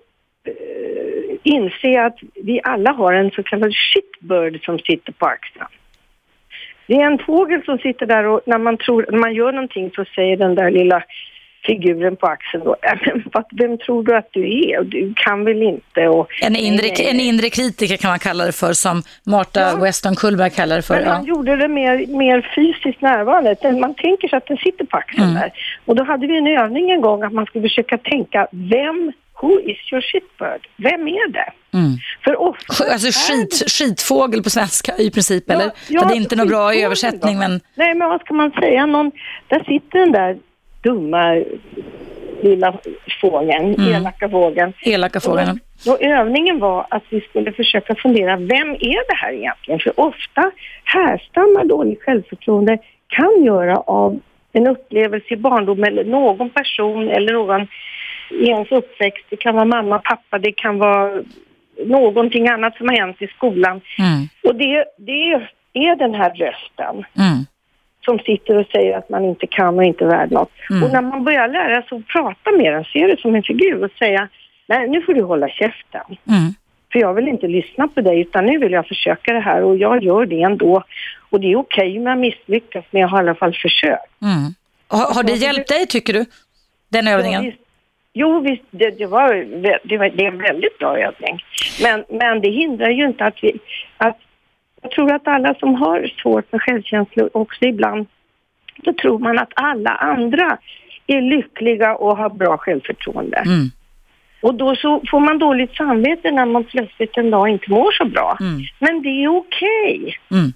eh, inse att vi alla har en så kallad shitbird som sitter på axeln. Det är en fågel som sitter där och när man, tror, när man gör någonting så säger den där lilla figuren på axeln då, "Äh, men vad- vem tror du att du är? Du kan väl inte? Och, En, inre, en inre kritiker kan man kalla det för, som Marta Ja. Weston Kullberg kallar det för. Men Ja. han gjorde det mer, mer fysiskt närvarande. Man tänker sig att den sitter på axeln Mm. där. Och då hade vi en övning en gång att man skulle försöka tänka, vem, who is your shitbird? Vem är det? Mm. För ofta Alltså det- skit, skitfågel på svenska i princip, Ja, eller? ja, det är inte någon bra översättning, då. men Nej, men vad ska man säga? Någon, där sitter den där dumma lilla fågeln, Mm. elaka fågeln. elaka fågeln. Då övningen var att vi skulle försöka fundera, vem är det här egentligen? För ofta härstammar dåligt självförtroende kan göra av en upplevelse i barndom eller någon person eller någon i ens uppväxt. Det kan vara mamma, pappa, det kan vara någonting annat som har hänt i skolan. Mm. Och det, det är den här rösten Mm. Som sitter och säger att man inte kan och inte är värd något. Mm. Och när man börjar lära sig att prata med den, se det som en figur och säga nej nu får du hålla käften. Mm. För jag vill inte lyssna på dig utan nu vill jag försöka det här och jag gör det ändå. Och det är okej om jag misslyckas men jag har i alla fall försökt. Mm. Har, har det hjälpt dig tycker du? Den övningen? Ja, visst. Jo, visst, det, det, var, det, var, det är en väldigt bra övning. Men, men det hindrar ju inte att vi... Att, jag tror att alla som har svårt med självkänsla också ibland, då tror man att alla andra är lyckliga och har bra självförtroende. Mm. Och då så får man dåligt samvete när man plötsligt en dag inte mår så bra. Mm. Men det är okej. Mm.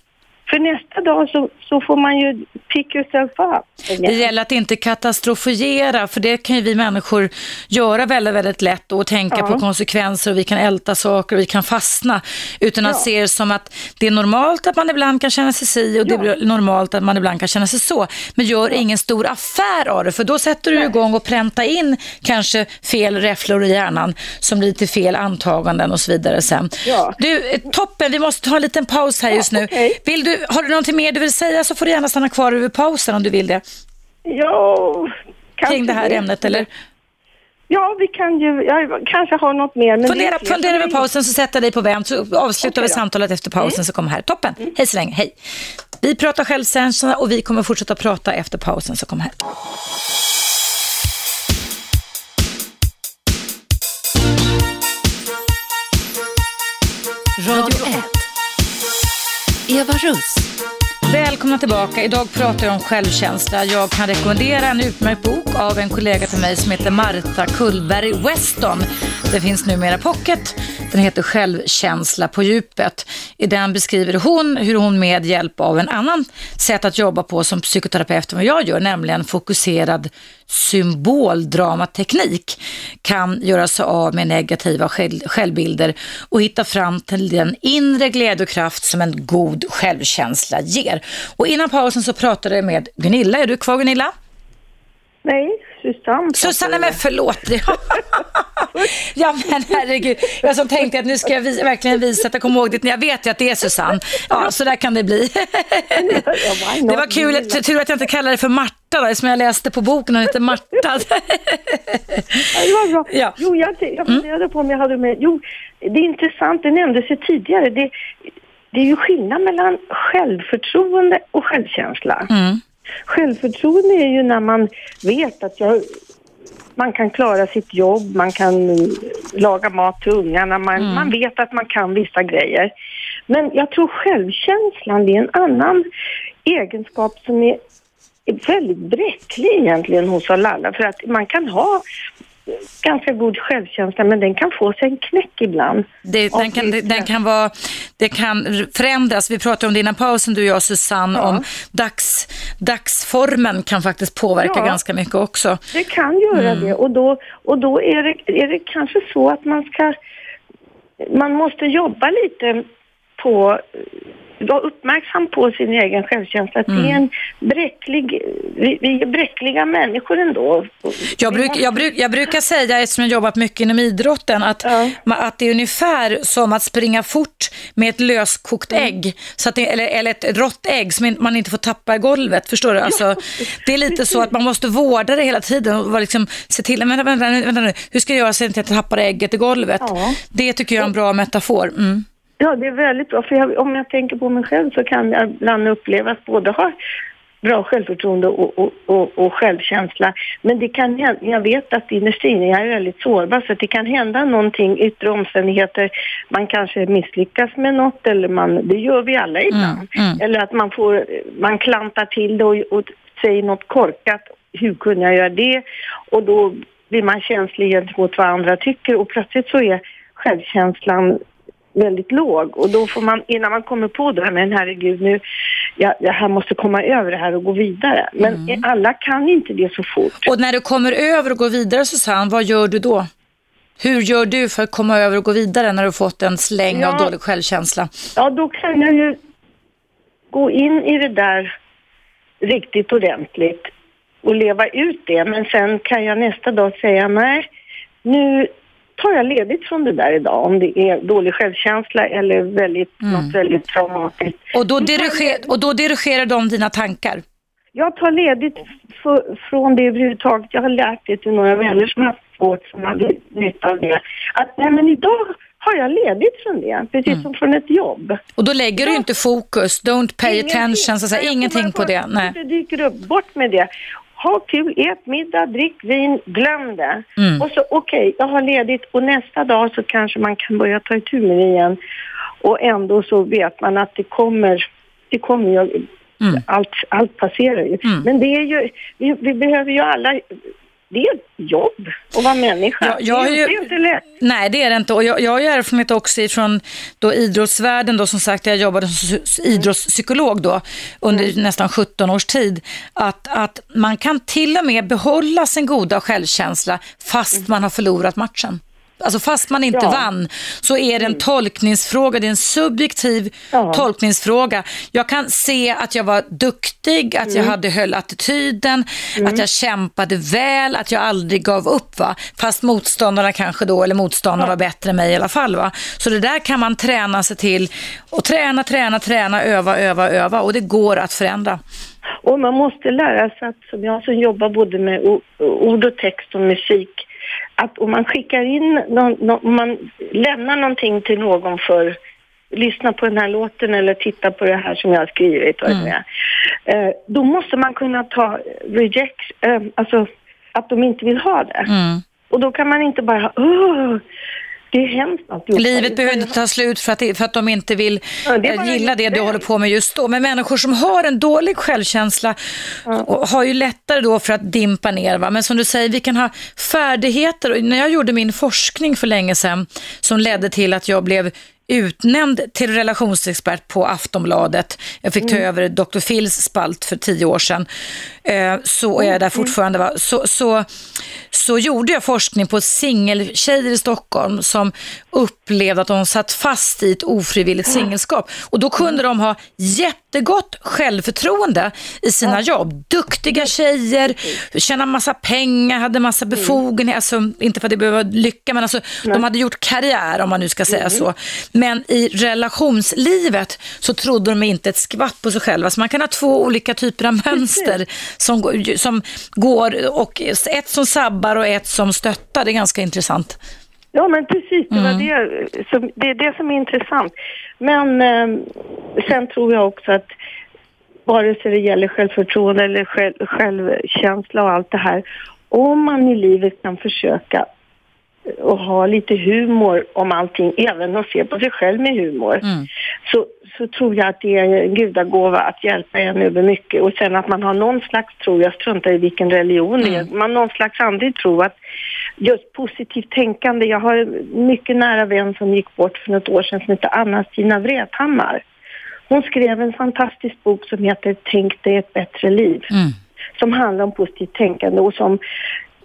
För nästa dag så, så får man ju pick yourself up. Det gäller att inte katastrofera, för det kan ju vi människor göra väldigt, väldigt lätt och tänka Ja. på konsekvenser och vi kan älta saker och vi kan fastna. Utan att Ja. se det som att det är normalt att man ibland kan känna sig si och det Ja. är normalt att man ibland kan känna sig så. Men gör ingen stor affär av det, för då sätter du igång och pränta in kanske fel räfflor i hjärnan som blir till fel antaganden och så vidare sen. Du, eh, toppen, vi måste ta en liten paus här just nu. okej. Vill du, har du någonting mer du vill säga så får du gärna stanna kvar över pausen om du vill det. Ja, kanske Kring det här ämnet eller? Ja, vi kan ju, jag kanske har något mer. Men Fundera, fundera över pausen så sätter jag dig på vänt så avslutar Okej vi då. Mm. samtalet efter pausen så kommer här. Toppen, hej så länge, hej. Vi pratar självkänsla och vi kommer fortsätta prata efter pausen så kom här. Radio 1. Eva Russ. Välkomna tillbaka. Idag pratar jag om självkänsla. Jag kan rekommendera en utmärkt bok av en kollega till mig som heter Marta Kullberg Weston. Det finns numera pocket. Den heter Självkänsla på djupet. I den beskriver hon hur hon med hjälp av en annan sätt att jobba på som psykoterapeut än vad jag gör, nämligen fokuserad symboldramateknik, kan göra sig av med negativa självbilder och hitta fram till den inre glädje och kraft som en god självkänsla ger. Och innan pausen så pratade jag med Gunilla. Är du kvar Gunilla? Nej, Susanne. Susanne, men förlåt. ja men herregud, jag som tänkte att nu ska jag verkligen visa att jag kommer ihåg det. Jag vet ju att det är Susanne. Ja, så där kan det bli. det var kul, tur att jag inte kallade det för Marta då, som jag läste på boken, hon heter Marta. Ja, det var bra. Ja. Jo, jag, jag funderade på om jag hade med... Jo, det är intressant, det nämndes ju tidigare. Det, det är ju skillnad mellan självförtroende och självkänsla. Mm. Självförtroende är ju när man vet att jag, man kan klara sitt jobb, man kan laga mat till ungarna, man, man vet att man kan vissa grejer. Men jag tror självkänslan är en annan egenskap som är är väldigt bräcklig egentligen hos alla. För att man kan ha ganska god självkänsla men den kan få sig en knäck ibland. Det, den, kan, den kan vara, det kan förändras. Vi pratade om det innan pausen, du och jag Susanne, Ja. om dags, dagsformen kan faktiskt påverka Ja. ganska mycket också. Det kan göra det och då, och då är, det, är det kanske så att man ska... Man måste jobba lite på... Vara uppmärksam på sin egen självkänsla. Att vi är en bräcklig... Vi, vi är bräckliga människor ändå. Jag, bruk, jag, bruk, jag brukar säga, eftersom jag jobbat mycket inom idrotten, att, Ja. att det är ungefär som att springa fort med ett löskokt Mm. ägg, så att det, eller, eller ett rått ägg som man inte får tappa i golvet. Förstår du? Alltså, det är lite så att man måste vårda det hela tiden och liksom, se till, vänta, vänta, vänta nu, hur ska jag göra så att jag inte tappar ägget i golvet? Ja. Det tycker jag är en bra metafor. Mm. Ja, det är väldigt bra. För jag, om jag tänker på mig själv så kan jag ibland uppleva att både ha bra självförtroende och, och, och, och självkänsla. Men det kan hända, jag vet att innerst inne jag är väldigt sårbar så det kan hända någonting, yttre omständigheter. Man kanske misslyckas med något eller man, det gör vi alla ibland. mm. Eller att man får, man klantar till det och, och säger något korkat. Hur kunde jag göra det? Och då blir man känslig gentemot vad andra tycker och plötsligt så är självkänslan väldigt låg och då får man, innan man kommer på det här, men herregud nu, jag, jag här måste komma över det här och gå vidare. Men alla kan inte det så fort. Och när du kommer över och går vidare Susanne, vad gör du då? Hur gör du för att komma över och gå vidare när du fått en släng av Ja. dålig självkänsla? Ja, då kan jag ju gå in i det där riktigt ordentligt och leva ut det. Men sen kan jag nästa dag säga nej, nu tar jag ledigt från det där idag om det är dålig självkänsla eller väldigt, något väldigt traumatiskt. Och då, diriger, och då dirigerar de dina tankar? Jag tar ledigt för, från det överhuvudtaget. Jag har lärt det till några vänner som har svårt som har nytta av det. Att nej men idag har jag ledigt från det, precis som från ett jobb. Och då lägger du inte fokus, don't pay Ingenting. attention, så att säga, ingenting på det. Nej. Det dyker upp, bort med det. Ha kul, ät middag, drick vin, glöm det. Mm. Och så okej, jag har ledigt och nästa dag så kanske man kan börja ta itu med det igen. Och ändå så vet man att det kommer, det kommer ju, Mm. allt, allt passerar ju. Mm. Men det är ju, vi, vi behöver ju alla, det är ett jobb att vara människa. Ja, jag ju- det är inte lätt. Nej, det är det inte. Och jag, jag har ju erfarenhet också ifrån då idrottsvärlden. Då, som sagt, jag jobbade som psy- idrottspsykolog då, under nästan 17 års tid. Att, att man kan till och med behålla sin goda självkänsla fast man har förlorat matchen. Alltså fast man inte Ja. vann så är det en tolkningsfråga, det är en subjektiv Ja. tolkningsfråga. Jag kan se att jag var duktig, att jag hade höll attityden, att jag kämpade väl, att jag aldrig gav upp. Va? Fast motståndarna kanske då, eller motståndarna var bättre än mig i alla fall. Va? Så det där kan man träna sig till och träna, träna, träna, öva, öva, öva och det går att förändra. Och man måste lära sig att, som jag som jobbar både med ord och text och musik, att om man skickar in, någon, nå- om man lämnar någonting till någon för lyssna på den här låten eller titta på det här som jag har skrivit, är, eh, då måste man kunna ta reject, eh, alltså att de inte vill ha det. Mm. Och då kan man inte bara, åh, det är hemskt alltihopa. Livet behöver inte ta slut för att, för att de inte vill Ja, det eh, gilla det du håller på med just då. Men människor som har en dålig självkänsla och har ju lättare då för att dimpa ner. Va? Men som du säger, vi kan ha färdigheter. Och när jag gjorde min forskning för länge sedan som ledde till att jag blev utnämnd till relationsexpert på Aftonbladet. Jag fick ta över Dr. Phils spalt för tio år sedan. Eh, så är jag där fortfarande. Va? Så, så, så gjorde jag forskning på singeltjejer i Stockholm som upplevde att de satt fast i ett ofrivilligt singelskap. Och då kunde de ha jättegott självförtroende i sina jobb. Duktiga tjejer, tjäna massa pengar, hade massa befogenheter. Alltså, inte för att det behöver lycka, men alltså, de hade gjort karriär om man nu ska säga så. Men i relationslivet så trodde de inte ett skvatt på sig själva. Så man kan ha två olika typer av mönster som, går- som går, och ett som sabbar och ett som stöttar. Det är ganska intressant. Ja, men precis. Det, var Mm. det, som, det är det som är intressant. Men eh, sen tror jag också att vare sig det gäller självförtroende eller själv, självkänsla och allt det här. Om man i livet kan försöka och ha lite humor om allting, även att se på sig själv med humor, Mm. så, så tror jag att det är en gudagåva att hjälpa en över mycket. Och sen att man har någon slags tro, jag struntar i vilken religion det är, man har någon slags andlig tro att just positivt tänkande. Jag har en mycket nära vän som gick bort för något år sedan som heter Anna-Stina Vrethammar. Hon skrev en fantastisk bok som heter Tänk dig ett bättre liv. Mm. Som handlar om positivt tänkande och som...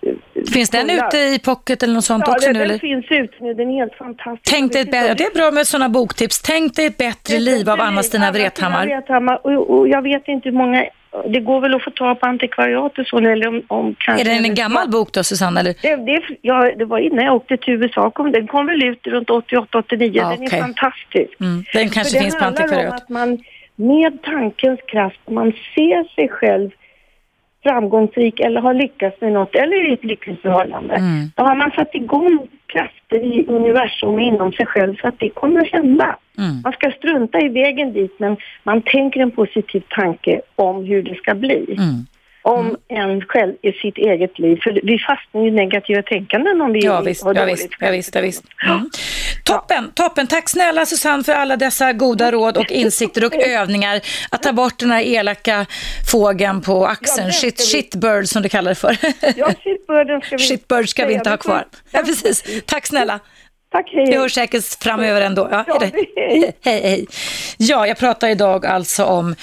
eh, Finns den ute i pocket eller något sånt Ja, också den, nu? den Eller? finns ute nu. Den är helt fantastisk. Tänk dig ett bättre, det är bra med sådana boktips. Tänk dig ett bättre liv av Anna-Stina Vrethammar. Vrethammar. Och, och jag vet inte hur många... Det går väl att få tag på antikvariat och så, eller om, om kanske... Är det en gammal bok då, Susanne? Eller? Det, det, ja, det var innan jag åkte till USA. Kom, den kom väl ut runt 88-89. Ja, den är okej. fantastisk. Mm. Den kanske För finns det på handlar om antikvariat. att man med tankens kraft, man ser sig själv framgångsrik eller har lyckats med något eller i ett lyckligt förhållande. Mm. Då har man satt igång krafter i universum inom sig själv så att det kommer att hända. Mm. Man ska strunta i vägen dit men man tänker en positiv tanke om hur det ska bli. Mm. Om en själv i sitt eget liv. För vi fastnar ju i negativa tänkanden om vi Ja visst, har ja, dåligt visst, ja, visst, ja, visst. Mm. Toppen, toppen. Tack snälla Susanne för alla dessa goda råd och insikter och övningar. Att ta bort den här elaka fågeln på axeln, shit, shitbird som du kallar det för. Ja, shitbirden ska vi... Shitbird ska vi inte ha kvar. Ja, precis. Tack snälla. Tack, hej. Vi hörs säkert framöver ändå. Ja, hej, hej. Ja, jag pratar idag alltså om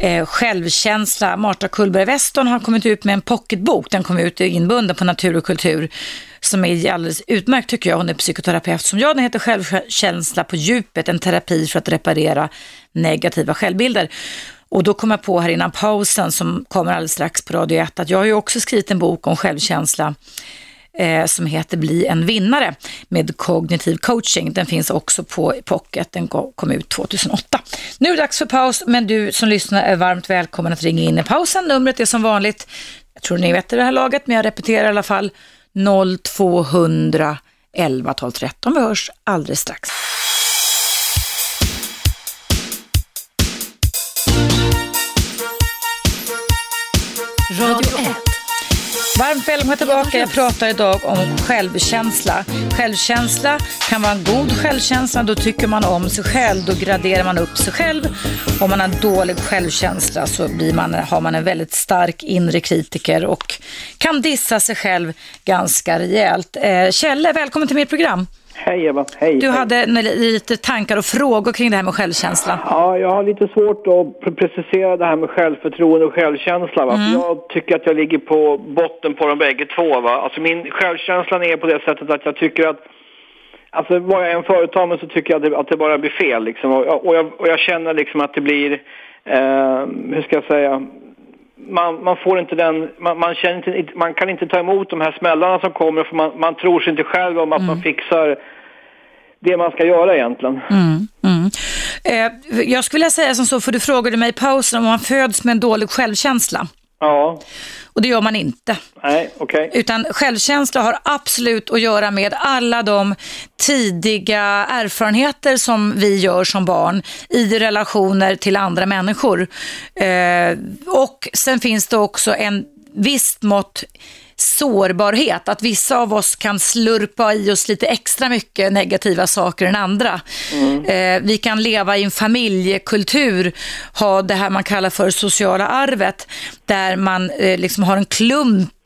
eh, självkänsla. Marta Kullberg Weston har kommit ut med en pocketbok. Den kom ut inbunden på Natur och kultur som är alldeles utmärkt tycker jag. Hon är psykoterapeut som jag. Den heter Självkänsla på djupet, en terapi för att reparera negativa självbilder. Och då kom jag på här innan pausen som kommer alldeles strax på Radio 1 att jag har ju också skrivit en bok om självkänsla eh, som heter Bli en vinnare med kognitiv coaching. Den finns också på Pocket, den kom ut 2008. Nu är det dags för paus, men du som lyssnar är varmt välkommen att ringa in i pausen. Numret är som vanligt, jag tror ni vet det här laget, men jag repeterar i alla fall 0200 11 12 13. Vi hörs alldeles strax. Radio 1 varmt välkomna tillbaka. Jag pratar idag om självkänsla. Självkänsla kan vara en god självkänsla, då tycker man om sig själv, då graderar man upp sig själv. Om man har dålig självkänsla så blir man, har man en väldigt stark inre kritiker och kan dissa sig själv ganska rejält. Eh, Kjelle, välkommen till mitt program. Hej Eva, hej. Du hade lite tankar och frågor kring det här med självkänsla. Ja, jag har lite svårt att precisera det här med självförtroende och självkänsla. Va? Mm. jag tycker att jag ligger på botten på de bägge två. Va? Alltså min självkänsla är på det sättet att jag tycker att Alltså vad jag än företar mig så tycker jag att det, att det bara blir fel liksom. Och, och, jag, och jag känner liksom att det blir, eh, hur ska jag säga, man, man, får inte den, man, man, känner inte, man kan inte ta emot de här smällarna som kommer för man, man tror sig inte själv om att mm. man fixar det man ska göra egentligen. Mm, mm. Eh, jag skulle vilja säga som så, för du frågade mig i pausen om man föds med en dålig självkänsla. Ja. Och det gör man inte. Nej, okej. Okay. Utan självkänsla har absolut att göra med alla de tidiga erfarenheter som vi gör som barn i relationer till andra människor. Eh, och sen finns det också en visst mått sårbarhet, att vissa av oss kan slurpa i oss lite extra mycket negativa saker än andra. Mm. Eh, vi kan leva i en familjekultur, ha det här man kallar för sociala arvet, där man eh, liksom har en klump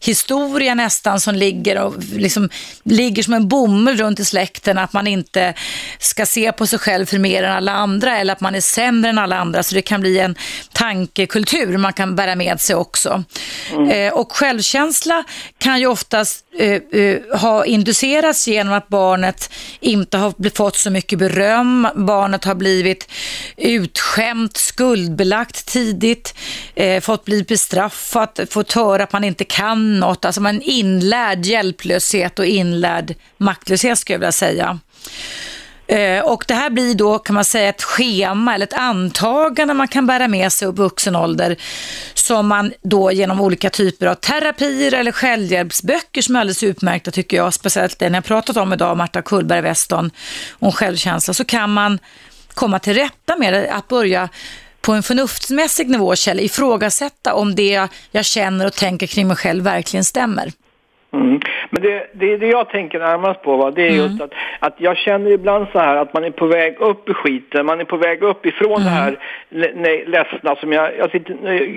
historia nästan som ligger, och liksom, ligger som en bomull runt i släkten, att man inte ska se på sig själv för mer än alla andra eller att man är sämre än alla andra. Så det kan bli en tankekultur man kan bära med sig också. Mm. Eh, och självkänsla kan ju oftast har ha inducerats genom att barnet inte har fått så mycket beröm, barnet har blivit utskämt, skuldbelagt tidigt, eh, fått bli bestraffat, fått höra att man inte kan något, alltså man inlärd hjälplöshet och inlärd maktlöshet skulle jag vilja säga. Eh, och det här blir då kan man säga ett schema eller ett antagande man kan bära med sig upp vuxen ålder som man då genom olika typer av terapier eller självhjälpsböcker som är alldeles utmärkta tycker jag, speciellt den jag pratat om idag, Marta Kullberg Weston om självkänsla, så kan man komma till rätta med det, att börja på en förnuftsmässig nivå, Kjell, ifrågasätta om det jag känner och tänker kring mig själv verkligen stämmer. Mm. Men det, det, det jag tänker närmast på va, det är mm. just att, att jag känner ibland så här att man är på väg upp i skiten, man är på väg upp ifrån mm. det här nej, ledsna som jag, jag sitter,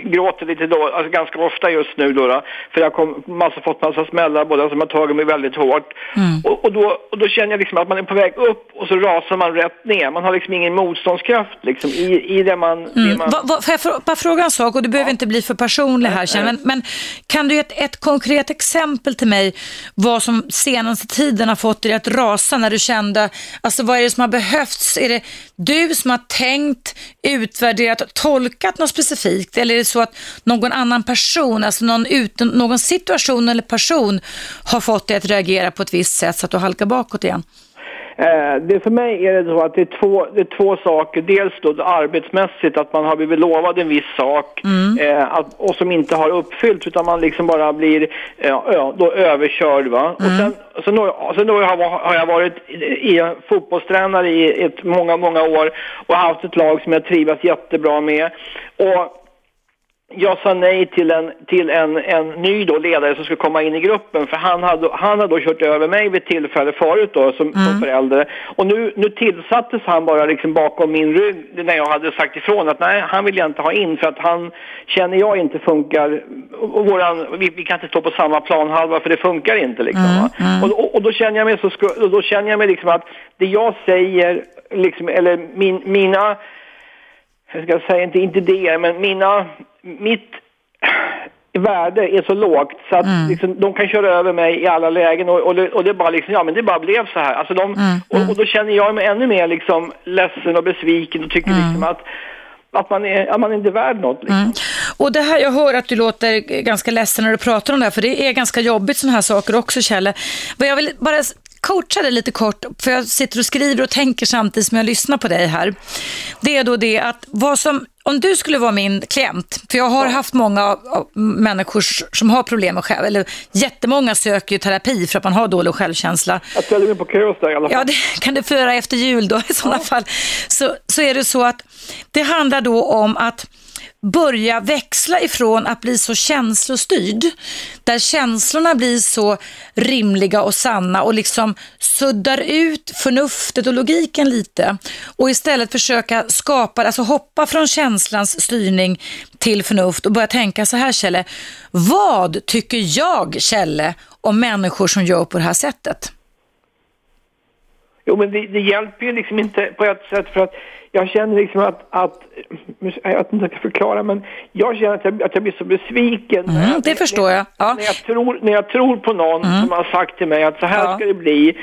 gråter lite då, alltså ganska ofta just nu då, då för jag har massa, fått massa smällar båda som har tagit mig väldigt hårt. Mm. Och, och, då, och då känner jag liksom att man är på väg upp och så rasar man rätt ner. Man har liksom ingen motståndskraft liksom i, i det man... Det mm. man... Va, va, får jag bara fråga en sak och du behöver ja. inte bli för personlig här Kjell, men, men kan du ge ett, ett konkret exempel till mig vad som senaste tiden har fått dig att rasa när du kände, alltså vad är det som har behövts? Är det du som har tänkt, utvärderat, tolkat något specifikt eller är det så att någon annan person, alltså någon, utan, någon situation eller person har fått dig att reagera på ett visst sätt så att du halkar bakåt igen? Eh, det för mig är det så att det är två, det är två saker. Dels då arbetsmässigt att man har blivit lovad en viss sak mm. eh, att, och som inte har uppfyllt utan man liksom bara blir eh, då överkörd. Va? Mm. Och sen, sen, då, sen då har, har jag varit i, fotbollstränare i ett, många, många år och haft ett lag som jag trivs jättebra med. Och jag sa nej till en, till en, en ny då ledare som skulle komma in i gruppen för han hade, han hade då kört över mig vid tillfälle förut då som, mm. som förälder. Och nu, nu tillsattes han bara liksom bakom min rygg när jag hade sagt ifrån att nej, han vill jag inte ha in för att han känner jag inte funkar. Och våran, vi, vi kan inte stå på samma planhalva för det funkar inte liksom. Mm. Mm. Och, och, och, då känner jag mig så, då känner jag mig liksom att det jag säger liksom, eller min, mina jag ska säga inte, inte det, men mina mitt värde är så lågt så att mm. liksom, de kan köra över mig i alla lägen och, och, det, och det bara liksom, ja men det bara blev så här. Alltså de, mm. och, och, då känner jag mig ännu mer liksom ledsen och besviken och tycker mm. liksom att att man är, att man är inte värd något. Liksom. Mm. Och det här, jag hör att du låter ganska ledsen när du pratar om det här, för det är ganska jobbigt sådana här saker också, Kjelle. Men jag vill bara coacha dig lite kort, för jag sitter och skriver och tänker samtidigt som jag lyssnar på dig här. Det är då det att vad som om du skulle vara min klient, för jag har haft många människor som har problem med själv, eller jättemånga söker ju terapi för att man har dålig självkänsla. Jag ställer mig på hos dig i alla fall. Ja, det kan du få göra efter jul då i sådana ja. fall. Så, så är det så att det handlar då om att börja växla ifrån att bli så känslostyrd, där känslorna blir så rimliga och sanna och liksom suddar ut förnuftet och logiken lite och istället försöka skapa, alltså hoppa från känslans styrning till förnuft och börja tänka så här Kjelle, vad tycker jag Kjelle om människor som gör på det här sättet? Jo, men det, det hjälper ju liksom inte på ett sätt för att jag känner liksom att, att jag vet inte hur jag ska förklara, men jag känner att jag, att jag blir så besviken. Mm, det förstår jag. Ja. När, jag tror, när jag tror på någon Mm. som har sagt till mig att så här Ja. ska det bli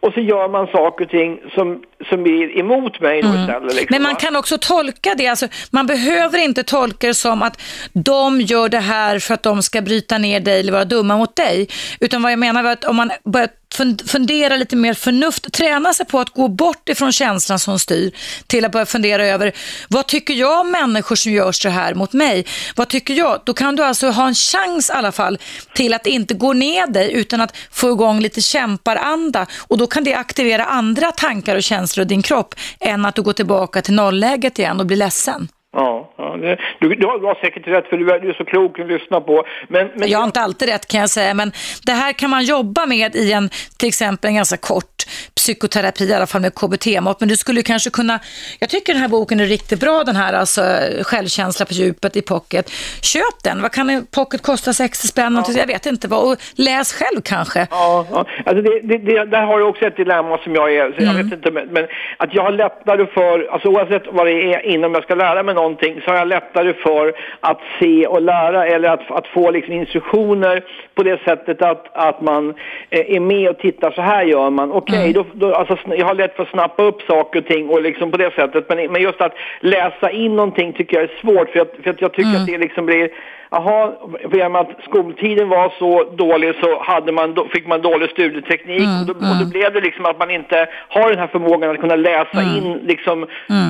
och så gör man saker och ting som, som blir emot mig då istället. Liksom, Mm. Men man va? kan också tolka det, alltså, man behöver inte tolka det som att de gör det här för att de ska bryta ner dig eller vara dumma mot dig. Utan vad jag menar var att om man börjar fun- fundera lite mer förnuft, träna sig på att gå bort ifrån känslan som styr till att börja fundera över vad tycker jag om människor som gör så här mot mig? Vad tycker jag? Då kan du alltså ha en chans i alla fall till att inte gå ner dig utan att få igång lite kämparanda och då kan det aktivera andra tankar och känslor i din kropp än att du går tillbaka till nollläget igen och blir ledsen. Ja, ja det, du, du, har, du har säkert rätt för du är, du är så klok att lyssna på. Men, men Jag har inte alltid rätt kan jag säga, men det här kan man jobba med i en, till exempel en ganska kort psykoterapi, i alla fall med KBT-mått. Men du skulle kanske kunna, jag tycker den här boken är riktigt bra, den här alltså självkänsla på djupet i Pocket. Köp den, vad kan en Pocket kosta, 60 spänn? Ja. Jag vet inte, vad, och läs själv kanske. Ja, ja. Alltså det, det, det, där har jag också ett dilemma som jag är, jag Mm. vet inte, men, men att jag har lättare för, alltså oavsett vad det är innan jag ska lära mig någonting, så har jag lättare för att se och lära eller att, att få liksom instruktioner på det sättet att, att man eh, är med och tittar, så här gör man. Okej, Mm. då, då, alltså, jag har lätt för att snappa upp saker och ting och liksom på det sättet, men, men just att läsa in någonting tycker jag är svårt, för, att, för jag tycker Mm. att det liksom blir Jaha, i och med att skoltiden var så dålig så hade man, då fick man dålig studieteknik Mm, och, då, och då blev det liksom att man inte har den här förmågan att kunna läsa in liksom...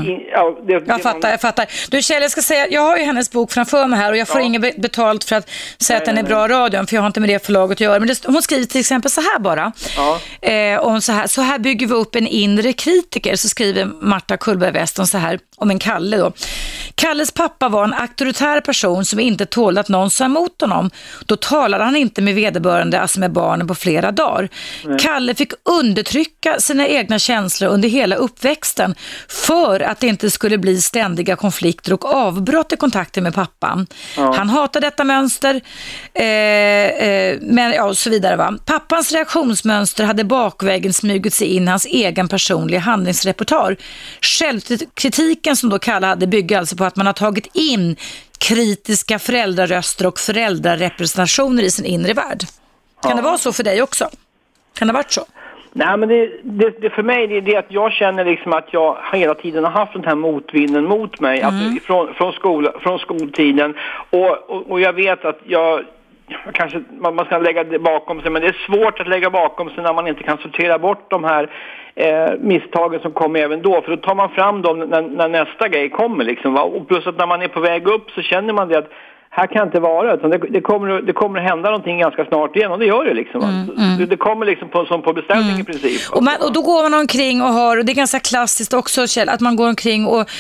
In, ja, det, det Mm. Jag fattar, man, jag fattar. Du Kjell, jag ska säga, jag har ju hennes bok framför mig här och jag får Ja. inget be- betalt för att säga att den är bra radion, för jag har inte med det förlaget att göra. Men det, hon skriver till exempel så här bara. Ja. Eh, om så, här, så här bygger vi upp en inre kritiker, så skriver Marta Kullberg Weston så här, om en Kalle då. Kalles pappa var en auktoritär person som inte tålde att någon sa emot honom. Då talade han inte med vederbörande, alltså med barnen, på flera dagar. Kalle fick undertrycka sina egna känslor under hela uppväxten för att det inte skulle bli ständiga konflikter och avbrott i kontakten med pappan. Han hatade detta mönster, eh, eh, men ja, och så vidare. Va? Pappans reaktionsmönster hade bakvägen smugit sig in i hans egen personliga handlingsrepertoar. Självkritiken som då Kalle hade bygger alltså på att man har tagit in kritiska föräldraröster och föräldrarepresentationer i sin inre värld. Kan det vara så för dig också? Kan det ha varit så? Nej, men det, det, det för mig det är det att jag känner liksom att jag hela tiden har haft den här motvinden mot mig att, från, från, skola, från skoltiden. Och, och, och jag vet att jag kanske man, man ska lägga det bakom sig, men det är svårt att lägga bakom sig när man inte kan sortera bort de här eh, misstagen som kommer även då. För då tar man fram dem när, när nästa grej kommer. Liksom, va? Och plus att när man är på väg upp så känner man det att här kan inte vara, utan det, det, kommer, det kommer hända någonting ganska snart igen och det gör det liksom. va? Det, det kommer liksom på, som på beställning i princip. Och, man, och då går man omkring och har, och det är ganska klassiskt också Kjell, att man går omkring och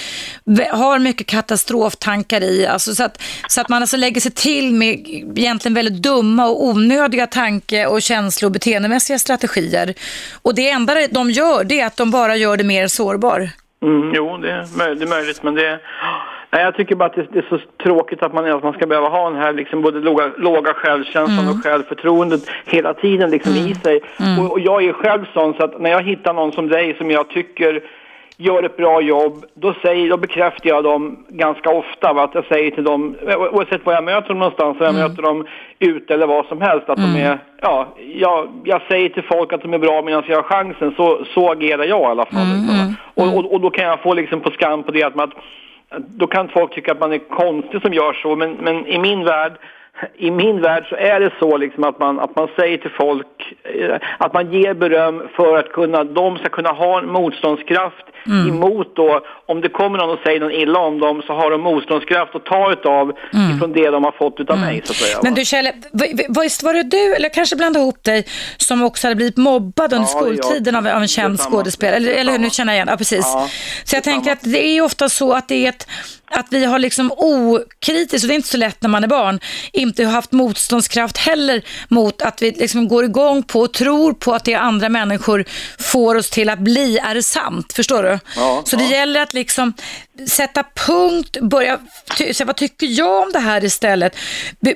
har mycket katastroftankar i, alltså så, att, så att man alltså lägger sig till med egentligen väldigt dumma och onödiga tanke och känslo och beteendemässiga strategier. Och det enda de gör, det är att de bara gör det mer sårbar. Mm, jo, det är, det är möjligt, men det... Nej, jag tycker bara att det, det är så tråkigt att man, att man ska behöva ha den här liksom både låga, låga självkänslan och självförtroendet hela tiden liksom i sig. Och, och jag är själv sån så att när jag hittar någon som dig som jag tycker gör ett bra jobb, då, säger, då bekräftar jag dem ganska ofta. Va? Att jag säger till dem, oavsett var jag möter dem någonstans, om jag möter dem ute eller vad som helst, att de är, ja, jag, jag säger till folk att de är bra medan jag har chansen, så, så agerar jag i alla fall. liksom. Och, och, och då kan jag få liksom på skam på det att man, då kan folk tycka att man är konstig som gör så, men, men i min värld i min värld så är det så liksom att man, att man säger till folk eh, att man ger beröm för att kunna, de ska kunna ha en motståndskraft emot då, om det kommer någon och säger någon illa om dem så har de motståndskraft att ta utav ifrån det de har fått utav mig så att säga. Men du Kjell, visst var det du, eller kanske blanda ihop dig, som också hade blivit mobbad under Ja, är jag. skoltiden av, av en känd skådespelare? Eller, eller hur, nu känner jag igen, ja precis. Ja, så jag tänker att det är ofta så att det är ett att vi har liksom okritiskt, och det är inte så lätt när man är barn, inte haft motståndskraft heller mot att vi liksom går igång på och tror på att det andra människor får oss till att bli är sant. Förstår du? Ja, så det gäller att liksom sätta punkt, börja säga vad tycker jag om det här istället?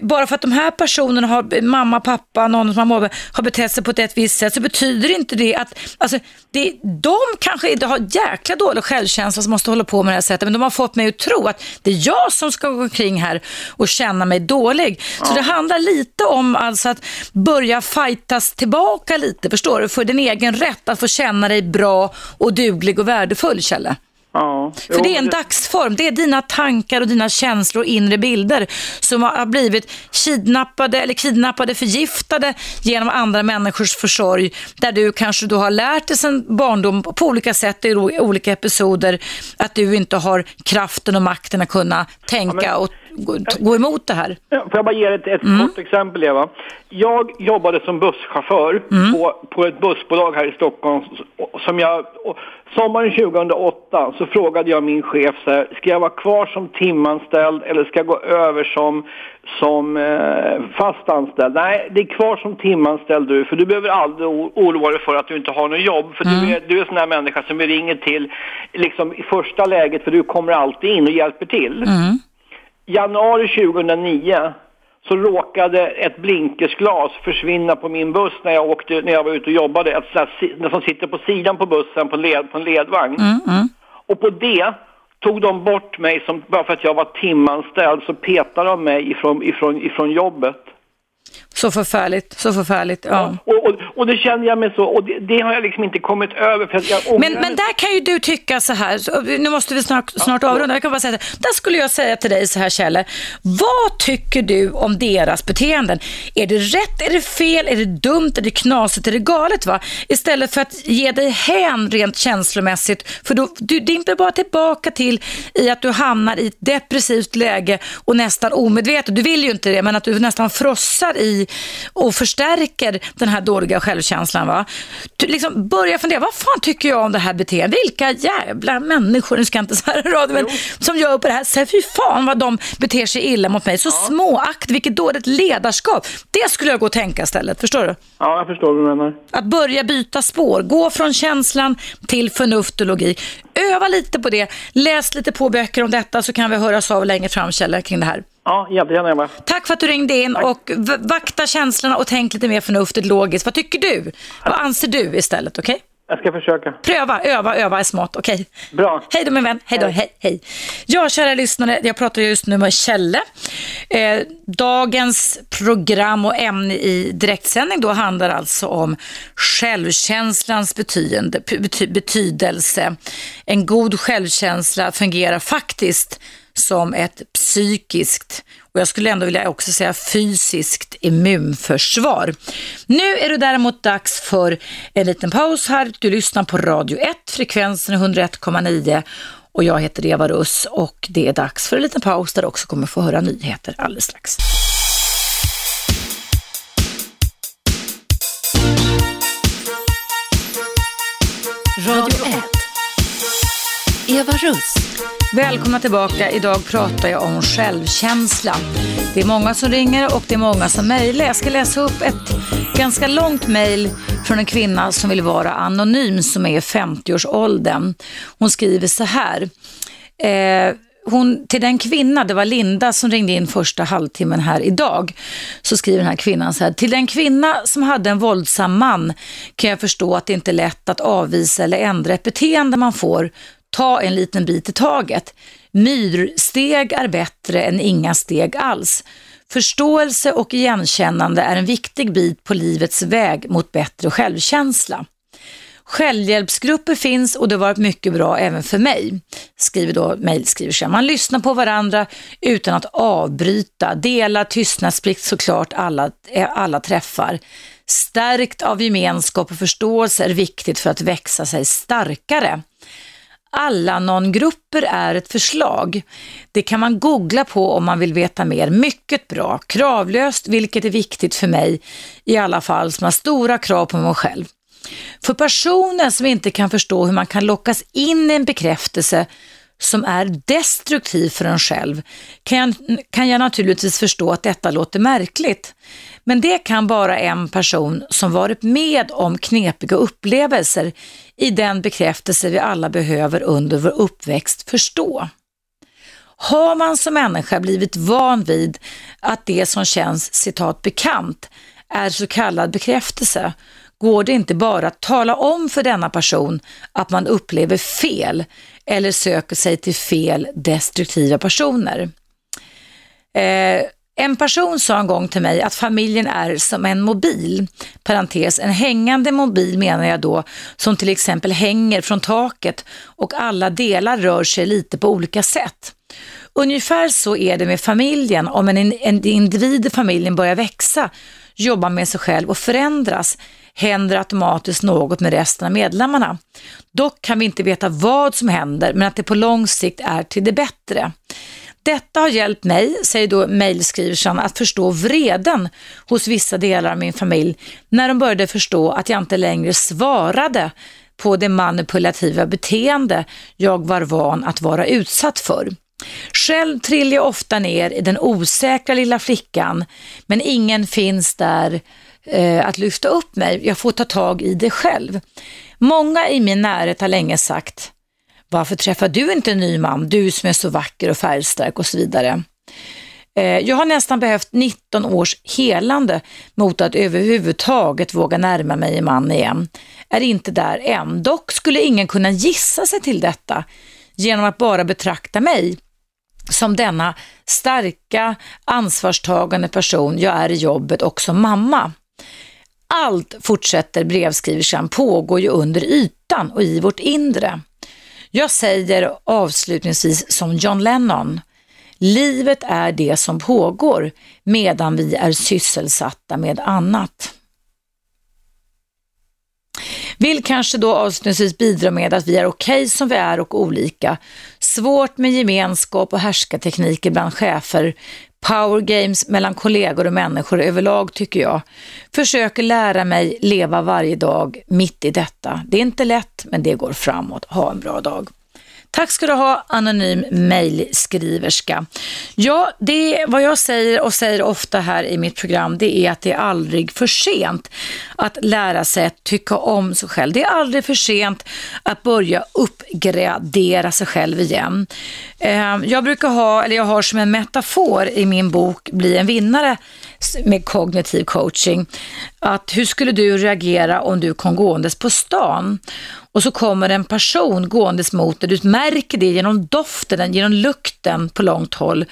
Bara för att de här personerna har, mamma, pappa, någon som har, har betett sig på ett visst sätt så betyder inte det att, alltså, det, de kanske har jäkla dålig självkänsla som måste hålla på med det här sättet, men de har fått mig att tro att det är jag som ska gå omkring här och känna mig dålig. Så det handlar lite om alltså att börja fightas tillbaka lite, förstår du? För din egen rätt att få känna dig bra och duglig och värdefull, Kjelle. Ja. För Jo, det är en men dagsform, det är dina tankar och dina känslor och inre bilder som har blivit kidnappade eller kidnappade, förgiftade genom andra människors försorg där du kanske då har lärt dig sedan barndom på olika sätt i olika episoder att du inte har kraften och makten att kunna tänka och gå, gå emot det här. Ja, Får jag bara ge ett, ett Mm. kort exempel, Eva? Jag jobbade som busschaufför Mm. på, på ett bussbolag här i Stockholm. Som jag, sommaren 2008 så frågade jag min chef så här, ska jag vara kvar som timanställd eller ska jag gå över som, som eh, fast anställd? Nej, det är kvar som timanställd du, för du behöver aldrig oroa dig för att du inte har något jobb. För du, är, du är en sån här människa som vi ringer till liksom, i första läget, för du kommer alltid in och hjälper till januari 2009 så råkade ett blinkersglas försvinna på min buss när jag, åkte, när jag var ute och jobbade. Ett sånt som sitter på sidan på bussen på, led, på en ledvagn. Och på det tog de bort mig som, bara för att jag var timanställd så petade de mig ifrån, ifrån, ifrån jobbet. Så förfärligt, så förfärligt. Ja. Och, och, och det kände jag mig så, och det, det har jag liksom inte kommit över för att jag Men, men där kan ju du tycka så här, så, nu måste vi snart, snart avrunda, jag kan bara säga det. Där skulle jag säga till dig så här Kjelle, vad tycker du om deras beteenden? Är det rätt, är det fel, är det dumt, är det knasigt, är det galet? Va? Istället för att ge dig hän rent känslomässigt, för då, du dimper bara tillbaka till i att du hamnar i ett depressivt läge och nästan omedvetet, du vill ju inte det, men att du nästan frossar i och förstärker den här dåliga självkänslan. Va? Liksom börja fundera, vad fan tycker jag om det här beteendet? Vilka jävla människor, nu ska jag inte det i radio, men som gör på det här sättet. Fy fan vad de beter sig illa mot mig. Så småakt, vilket dåligt ledarskap. Det skulle jag gå och tänka istället, förstår du? Ja, jag förstår vad du menar. Att börja byta spår, gå från känslan till förnuft och logik. Öva lite på det, läs lite på böcker om detta så kan vi höras av längre fram Kjell, kring det här. Ja, jättegärna Eva. Tack för att du ringde in och v- vakta känslorna och tänk lite mer förnuftigt, logiskt. Vad tycker du? Vad anser du istället, okej? Jag ska försöka. Pröva, öva, öva är smått, okej? Bra. Hej då min vän, hej då, hej, hej. Ja, kära lyssnare, jag pratar just nu med Kjelle. Eh, dagens program och ämne i direktsändning då handlar alltså om självkänslans betydelse. En god självkänsla fungerar faktiskt som ett psykiskt och jag skulle ändå vilja också säga fysiskt immunförsvar. Nu är det däremot dags för en liten paus här. Du lyssnar på Radio 1, frekvensen är 101,9 och jag heter Eva Russ och det är dags för en liten paus där du också kommer få höra nyheter alldeles strax. Radio 1. Eva Russ. Välkomna tillbaka. Idag pratar jag om självkänsla. Det är många som ringer och det är många som mejlar. Jag ska läsa upp ett ganska långt mejl från en kvinna som vill vara anonym som är i 50-årsåldern. Hon skriver så här. Eh, hon, till den kvinna, det var Linda som ringde in första halvtimmen här idag, så skriver den här kvinnan så här. Till den kvinna som hade en våldsam man kan jag förstå att det inte är lätt att avvisa eller ändra ett beteende man får. Ta en liten bit i taget. Myrsteg är bättre än inga steg alls. Förståelse och igenkännande är en viktig bit på livets väg mot bättre självkänsla. Självhjälpsgrupper finns och det har varit mycket bra även för mig, skriver då mejlskriversen. Man lyssnar på varandra utan att avbryta, delar tystnadsplikt såklart alla, eh, alla träffar. Stärkt av gemenskap och förståelse är viktigt för att växa sig starkare. Alla non-grupper är ett förslag. Det kan man googla på om man vill veta mer. Mycket bra, kravlöst, vilket är viktigt för mig i alla fall som har stora krav på mig själv. För personer som inte kan förstå hur man kan lockas in i en bekräftelse som är destruktiv för en själv kan jag, kan jag naturligtvis förstå att detta låter märkligt. Men det kan bara en person som varit med om knepiga upplevelser i den bekräftelse vi alla behöver under vår uppväxt förstå. Har man som människa blivit van vid att det som känns citat bekant är så kallad bekräftelse går det inte bara att tala om för denna person att man upplever fel eller söker sig till fel destruktiva personer. Eh, en person sa en gång till mig att familjen är som en mobil, parentes, en hängande mobil menar jag då, som till exempel hänger från taket och alla delar rör sig lite på olika sätt. Ungefär så är det med familjen. Om en, en individ i familjen börjar växa, jobba med sig själv och förändras, händer automatiskt något med resten av medlemmarna. Dock kan vi inte veta vad som händer, men att det på lång sikt är till det bättre. Detta har hjälpt mig, säger då mejlskriverskan, att förstå vreden hos vissa delar av min familj när de började förstå att jag inte längre svarade på det manipulativa beteende jag var van att vara utsatt för. Själv trillar jag ofta ner i den osäkra lilla flickan, men ingen finns där eh, att lyfta upp mig. Jag får ta tag i det själv. Många i min närhet har länge sagt, varför träffar du inte en ny man, du som är så vacker och färgstark och så vidare. Eh, jag har nästan behövt 19 års helande mot att överhuvudtaget våga närma mig en man igen. Är inte där än. Dock skulle ingen kunna gissa sig till detta genom att bara betrakta mig som denna starka, ansvarstagande person jag är i jobbet och som mamma. Allt, fortsätter brevskriverskan, pågår ju under ytan och i vårt inre. Jag säger avslutningsvis som John Lennon, livet är det som pågår medan vi är sysselsatta med annat. Vill kanske då avslutningsvis bidra med att vi är okej okay som vi är och olika. Svårt med gemenskap och härskartekniker bland chefer. Power games mellan kollegor och människor överlag tycker jag. Försöker lära mig leva varje dag mitt i detta. Det är inte lätt men det går framåt. Ha en bra dag. Tack ska du ha, anonym mejlskriverska. Ja, det vad jag säger och säger ofta här i mitt program, det är att det är aldrig för sent att lära sig att tycka om sig själv. Det är aldrig för sent att börja uppgradera sig själv igen. Ehm, jag brukar ha, eller jag har som en metafor i min bok Bli en vinnare med kognitiv coaching, att hur skulle du reagera om du kom gåendes på stan och så kommer en person gåendes mot dig. Du märker det genom doften, genom lukten på långt håll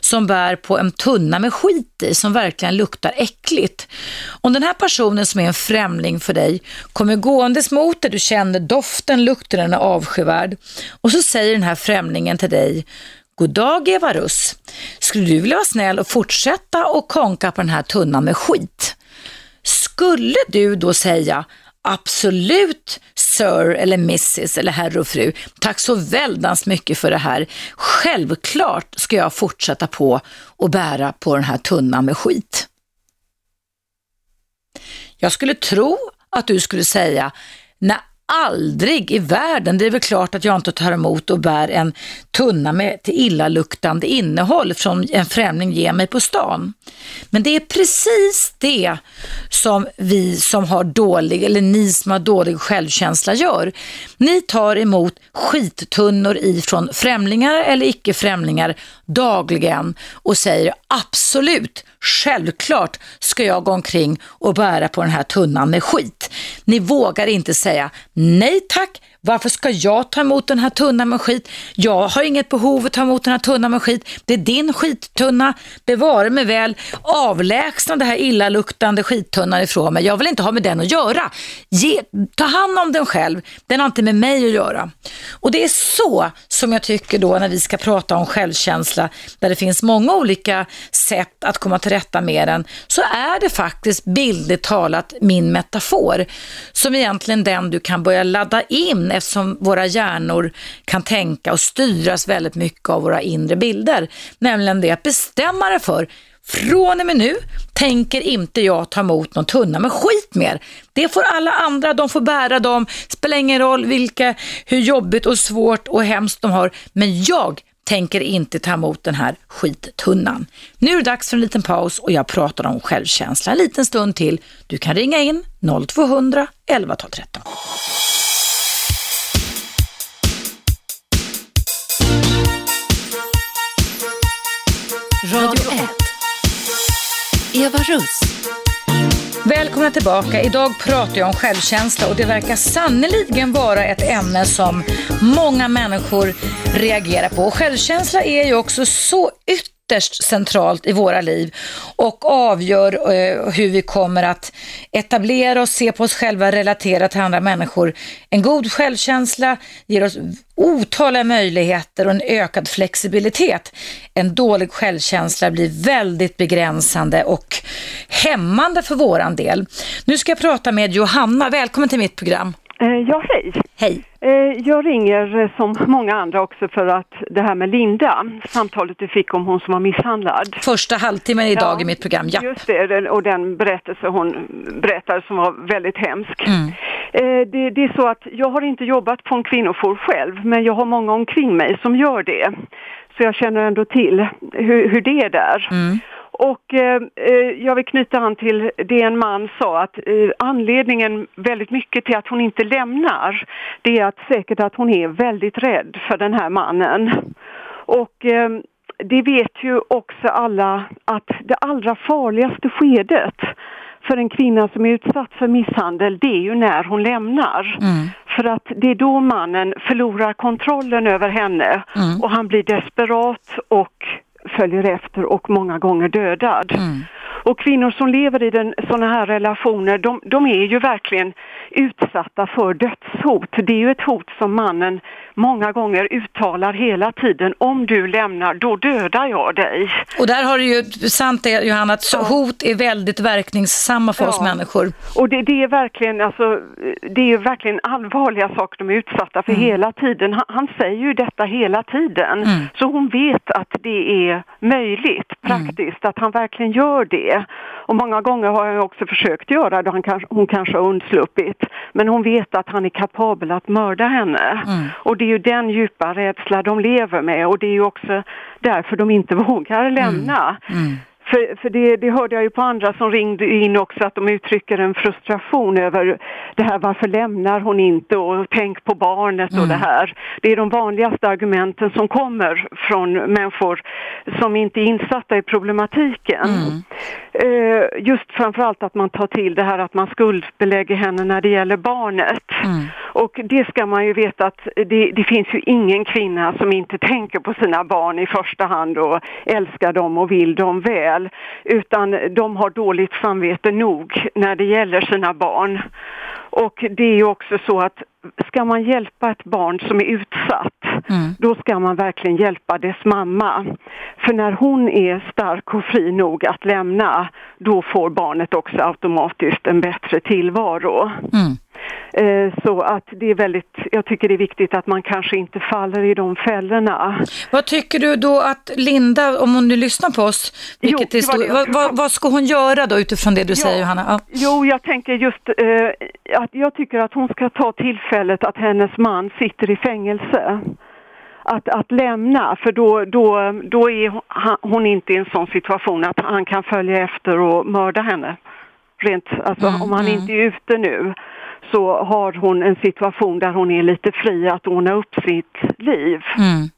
som bär på en tunna med skit i som verkligen luktar äckligt. Om den här personen som är en främling för dig kommer gåendes mot dig, du känner doften, lukten, den är avskyvärd och så säger den här främlingen till dig God dag Eva Russ. Skulle du vilja vara snäll och fortsätta och konka på den här tunnan med skit? Skulle du då säga Absolut Sir eller Mrs eller herr och fru. Tack så väldans mycket för det här. Självklart ska jag fortsätta på och bära på den här tunnan med skit. Jag skulle tro att du skulle säga, nej aldrig i världen. Det är väl klart att jag inte tar emot och bär en tunna med till illaluktande innehåll från en främling ger mig på stan. Men det är precis det som vi som har dålig, eller ni som har dålig självkänsla gör. Ni tar emot skittunnor ifrån främlingar eller icke-främlingar dagligen och säger absolut, självklart ska jag gå omkring och bära på den här tunnan med skit. Ni vågar inte säga nej tack, varför ska jag ta emot den här tunnan med skit? Jag har inget behov att ta emot den här tunnan med skit. Det är din skittunna. Bevare mig väl. Avlägsna det här illaluktande skittunnan ifrån mig. Jag vill inte ha med den att göra. Ge, ta hand om den själv. Den har inte med mig att göra. Och det är så som jag tycker då när vi ska prata om självkänsla, där det finns många olika sätt att komma till rätta med den, så är det faktiskt bildligt talat min metafor som egentligen den du kan börja ladda in eftersom våra hjärnor kan tänka och styras väldigt mycket av våra inre bilder. Nämligen det att bestämma dig för från och med nu tänker inte jag ta emot någon tunna med skit mer. Det får alla andra, de får bära dem, spelar ingen roll vilka, hur jobbigt och svårt och hemskt de har. Men jag tänker inte ta emot den här skittunnan. Nu är det dags för en liten paus och jag pratar om självkänsla en liten stund till. Du kan ringa in 0200 11 12 13. Radio 1. Eva Russ. Välkomna tillbaka. Idag pratar jag om självkänsla och det verkar sannoliken vara ett ämne som många människor reagerar på. Och självkänsla är ju också så ytterst centralt i våra liv och avgör eh, hur vi kommer att etablera oss, se på oss själva, relatera till andra människor. En god självkänsla ger oss otaliga möjligheter och en ökad flexibilitet. En dålig självkänsla blir väldigt begränsande och hämmande för våran del. Nu ska jag prata med Johanna. Välkommen till mitt program. Eh, Ja, hej. Hej. Eh, Jag ringer eh, som många andra också för att det här med Linda, samtalet du fick om hon som var misshandlad. Första halvtimmen idag Ja, i mitt program, ja. Just det, och den berättelse hon berättade som var väldigt hemsk. Mm. Det, det är så att jag har inte jobbat på en kvinnojour själv, men jag har många omkring mig som gör det. Så jag känner ändå till hur, hur det är där. Mm. Och eh, eh, jag vill knyta an till det en man sa att eh, anledningen väldigt mycket till att hon inte lämnar det är att säkert att hon är väldigt rädd för den här mannen. Och eh, det vet ju också alla att det allra farligaste skedet för en kvinna som är utsatt för misshandel det är ju när hon lämnar. För att det är då mannen förlorar kontrollen över henne och han blir desperat och följer efter och många gånger dödad. Och kvinnor som lever i den, sådana här relationer, de, de är ju verkligen utsatta för dödshot. Det är ju ett hot som mannen många gånger uttalar hela tiden. Om du lämnar, då dödar jag dig. Och där har du ju, sant det Johanna, att hot är väldigt verkningssamma för oss Ja. människor. Och det, det är verkligen, alltså, det är verkligen allvarliga saker de är utsatta för hela tiden. Han, han säger ju detta hela tiden. Så hon vet att det är möjligt praktiskt, att han verkligen gör det. Och många gånger har han också försökt göra det, han kanske, hon kanske har undsluppit. Men hon vet att han är kapabel att mörda henne. Och det är ju den djupa rädsla de lever med och det är ju också därför de inte vågar lämna. För, för det, det hörde jag ju på andra som ringde in också att de uttrycker en frustration över det här varför lämnar hon inte och tänk på barnet och det här. Det är de vanligaste argumenten som kommer från människor som inte är insatta i problematiken. Eh, just framförallt att man tar till det här att man skuldbelägger henne när det gäller barnet. Och det ska man ju veta att det, det finns ju ingen kvinna som inte tänker på sina barn i första hand och älskar dem och vill dem väl. Utan de har dåligt samvete nog när det gäller sina barn. Och det är ju också så att ska man hjälpa ett barn som är utsatt, då ska man verkligen hjälpa dess mamma. För när hon är stark och fri nog att lämna, då får barnet också automatiskt en bättre tillvaro. Eh, Så att det är väldigt, jag tycker det är viktigt att man kanske inte faller i de fällorna. Vad tycker du då att Linda, om hon nu lyssnar på oss, vilket var stor, det vad, vad, vad ska hon göra då utifrån det du Ja. säger Johanna? Ja. Jo, jag tänker just eh, att jag tycker att hon ska ta tillfället att hennes man sitter i fängelse. Att, att lämna, för då, då, då är hon- hon inte i en sån situation att han kan följa efter och mörda henne. Rent, alltså om han inte är ute nu så har hon en situation där hon är lite fri att ordna upp sitt liv. Mm.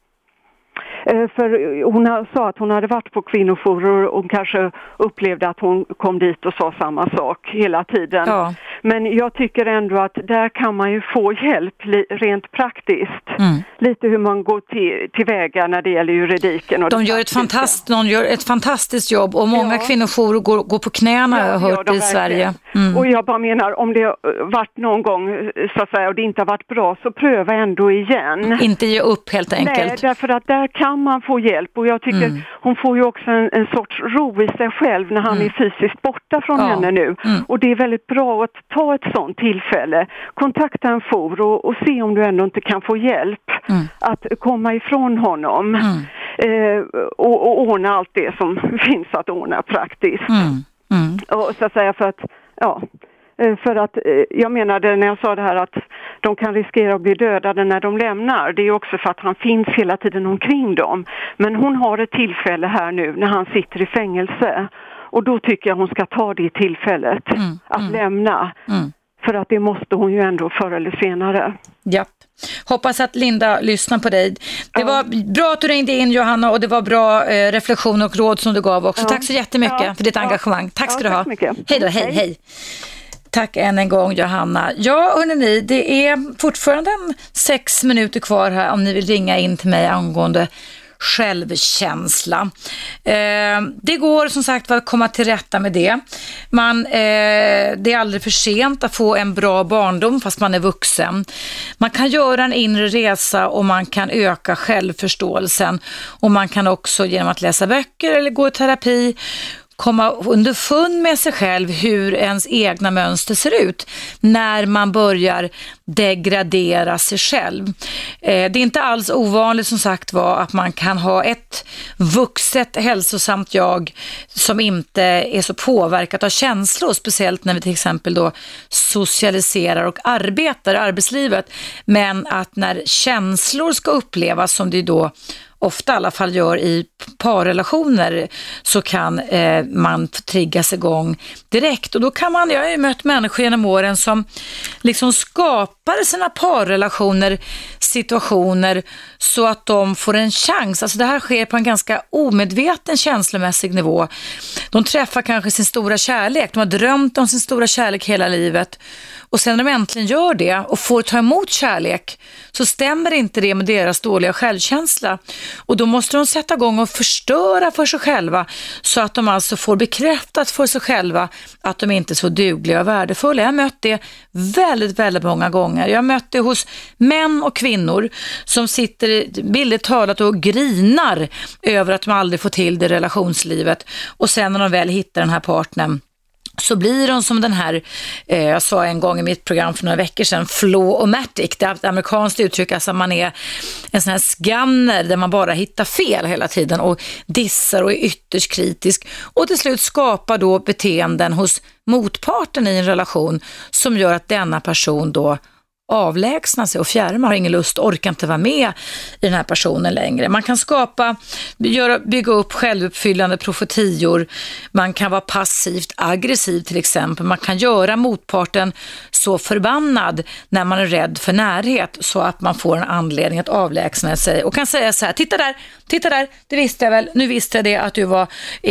Eh, För hon sa att hon hade varit på kvinnojourer och kanske upplevde att hon kom dit och sa samma sak hela tiden. Ja. Men jag tycker ändå att där kan man ju få hjälp rent praktiskt. Mm. Lite hur man går till, tillväga när det gäller juridiken. Och De gör, ett fantast, de gör ett fantastiskt jobb och många Ja. kvinnojourer går, går på knäna har jag Ja, hört i Sverige. Mm. Och jag bara menar, om det varit någon gång så att säga och det inte har varit bra så pröva ändå igen. Inte ge upp helt enkelt. Nej, därför att där kan man få hjälp och jag tycker Mm. hon får ju också en, en sorts ro i sig själv när han är fysiskt borta från Ja. henne nu. Mm. Och det är väldigt bra att ta ett sådant tillfälle, kontakta en jour och, och se om du ändå inte kan få hjälp Mm. att komma ifrån honom. Eh, och, och ordna allt det som finns att ordna praktiskt. Mm. Och så att säga för att, ja, för att eh, jag menade när jag sa det här att de kan riskera att bli dödade när de lämnar. Det är också för att han finns hela tiden omkring dem. Men hon har ett tillfälle här nu när han sitter i fängelse. Och då tycker jag hon ska ta det tillfället att lämna. För att det måste hon ju ändå förr eller senare. Ja. Hoppas att Linda lyssnar på dig. Det var bra att du ringde in Johanna och det var bra eh, reflektioner och råd som du gav också. Ja. Tack så jättemycket Ja. för ditt Ja. engagemang. Tack ska Ja, du ha. tack så mycket. Hej då, hej, Hej. Tack än en gång Johanna. Ja, hörni, det är fortfarande sex minuter kvar här om ni vill ringa in till mig angående självkänsla. Eh, det går som sagt att komma till rätta med det. Man, eh, det är aldrig för sent att få en bra barndom fast man är vuxen. Man kan göra en inre resa och man kan öka självförståelsen och man kan också genom att läsa böcker eller gå i terapi komma underfund med sig själv hur ens egna mönster ser ut när man börjar degradera sig själv. Eh, det är inte alls ovanligt som sagt var att man kan ha ett vuxet hälsosamt jag som inte är så påverkat av känslor, speciellt när vi till exempel då socialiserar och arbetar i arbetslivet. Men att när känslor ska upplevas som det då ofta i alla fall gör i parrelationer så kan eh, man triggas igång direkt och då kan man, jag har ju mött människor genom åren som liksom skapar sina parrelationer, situationer så att de får en chans. Alltså det här sker på en ganska omedveten känslomässig nivå. De träffar kanske sin stora kärlek, de har drömt om sin stora kärlek hela livet och sen när de äntligen gör det och får ta emot kärlek så stämmer inte det med deras dåliga självkänsla. Och då måste de sätta igång och förstöra för sig själva så att de alltså får bekräftat för sig själva att de inte är så dugliga och värdefulla. Jag har mött det väldigt, väldigt många gånger. Jag har mött det hos män och kvinnor som sitter billigt talat och grinar över att de aldrig får till det i relationslivet och sen när de väl hittar den här partnern så blir de som den här, eh, jag sa en gång i mitt program för några veckor sedan, flow-o-matic. Det är ett amerikanskt uttryck, alltså man är en sån här skanner där man bara hittar fel hela tiden och dissar och är ytterst kritisk och till slut skapar då beteenden hos motparten i en relation som gör att denna person då avlägsna sig och fjärma, har ingen lust, orkar inte vara med i den här personen längre. Man kan skapa, göra, bygga upp självuppfyllande profetior, man kan vara passivt aggressiv till exempel, man kan göra motparten så förbannad när man är rädd för närhet så att man får en anledning att avlägsna sig. Och kan säga så här, titta där, titta där, det visste jag väl, nu visste jag det att du var,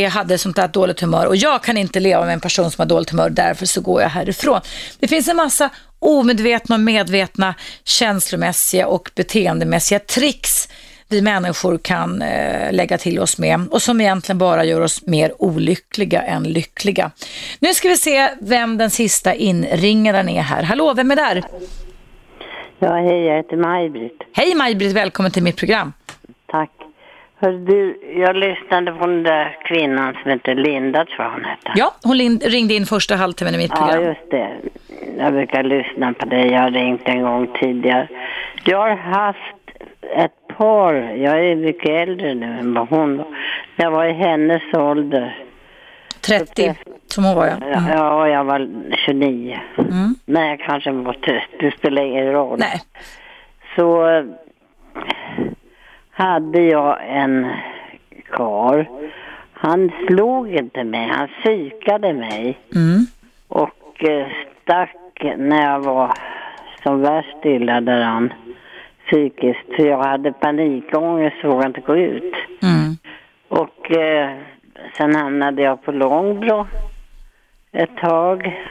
hade sånt där dåligt humör. Och jag kan inte leva med en person som har dåligt humör, därför så går jag härifrån. Det finns en massa omedvetna och medvetna känslomässiga och beteendemässiga tricks vi människor kan eh, lägga till oss med och som egentligen bara gör oss mer olyckliga än lyckliga. Nu ska vi se vem den sista inringaren är här. Hallå, vem är där? Ja, hej, jag heter Maj-Britt. Hej Maj-Britt, välkommen till mitt program. Hör du, jag lyssnade på den där kvinnan som heter Linda, tror jag hon hette. Ja, hon ringde in första halvtimmen i mitt Ja, program. just det. Jag brukar lyssna på dig. Jag har ringt en gång tidigare. Jag har haft ett par, jag är mycket äldre nu än vad hon var. Jag var i hennes ålder. 30, som hon var ja. Mm. Ja, jag var 29. Mm. Nej, jag kanske var 30. Det spelar ingen roll. Nej. Så eh, hade jag en kar. Han slog inte mig, han psykade mig. Mm. Och eh, stack när jag var som värst illa däran psykiskt. För jag hade panikångest och vågade inte gå ut. Mm. Och eh, sen hamnade jag på Långbro ett tag.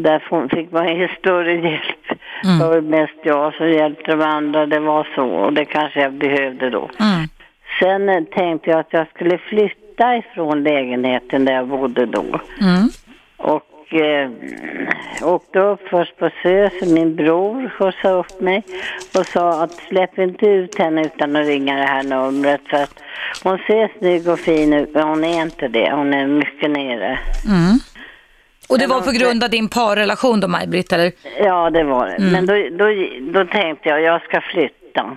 Där fick man ingen större hjälp. Mm. Det var mest jag som hjälpte de andra. Det var så och det kanske jag behövde då. Mm. Sen eh, tänkte jag att jag skulle flytta ifrån lägenheten där jag bodde då. Mm. Och eh, åkte upp först på SÖS, min bror skjutsade upp mig och sa att släpp inte ut henne utan att ringa det här numret för att hon ser snygg och fin ut men hon är inte det, hon är mycket nere. Mm. Och det var på grund av din parrelation då, Maj-Britt, eller? Ja, det var det. Mm. Men då, då, då tänkte jag, jag ska flytta.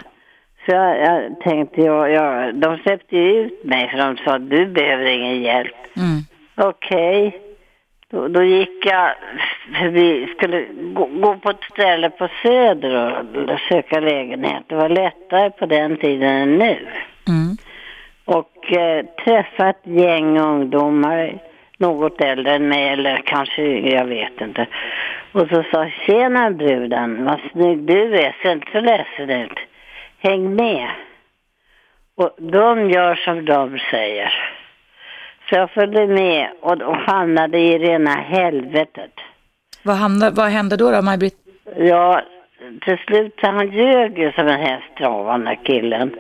Så jag, jag tänkte, jag, jag, de släppte ju ut mig för de sa, du behöver ingen hjälp. Mm. Okej. Då, då gick jag förbi, skulle gå, gå på ett ställe på Söder och söka lägenhet. Det var lättare på den tiden än nu. Mm. Och eh, träffa ett gäng ungdomar, något äldre än mig eller kanske jag vet inte. Och så sa, tjena bruden, vad snygg du är, ser inte så ledsen ut. Häng med. Och de gör som de säger. Så jag följde med och, och hamnade i rena helvetet. Vad, hamnade, vad hände då, då Maj-Britt? Ja, till slut han ljög ju som en hästtrav, den där killen.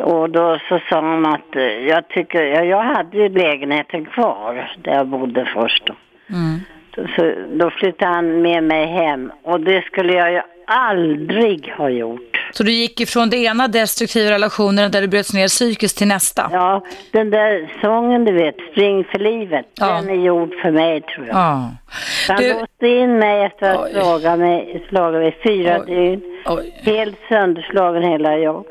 Och då så sa han att eh, jag tycker, ja, jag hade ju lägenheten kvar där jag bodde först då. Mm. Så då flyttade han med mig hem och det skulle jag ju aldrig ha gjort. Så du gick ifrån det ena destruktiva relationen där du bröts ner psykiskt till nästa? Ja, den där sången du vet, Spring för livet, den är gjord för mig tror jag. Ja. Han Du- låste in mig efter att ha slagit mig, slagit mig fyra dygn. Helt sönderslagen hela jag.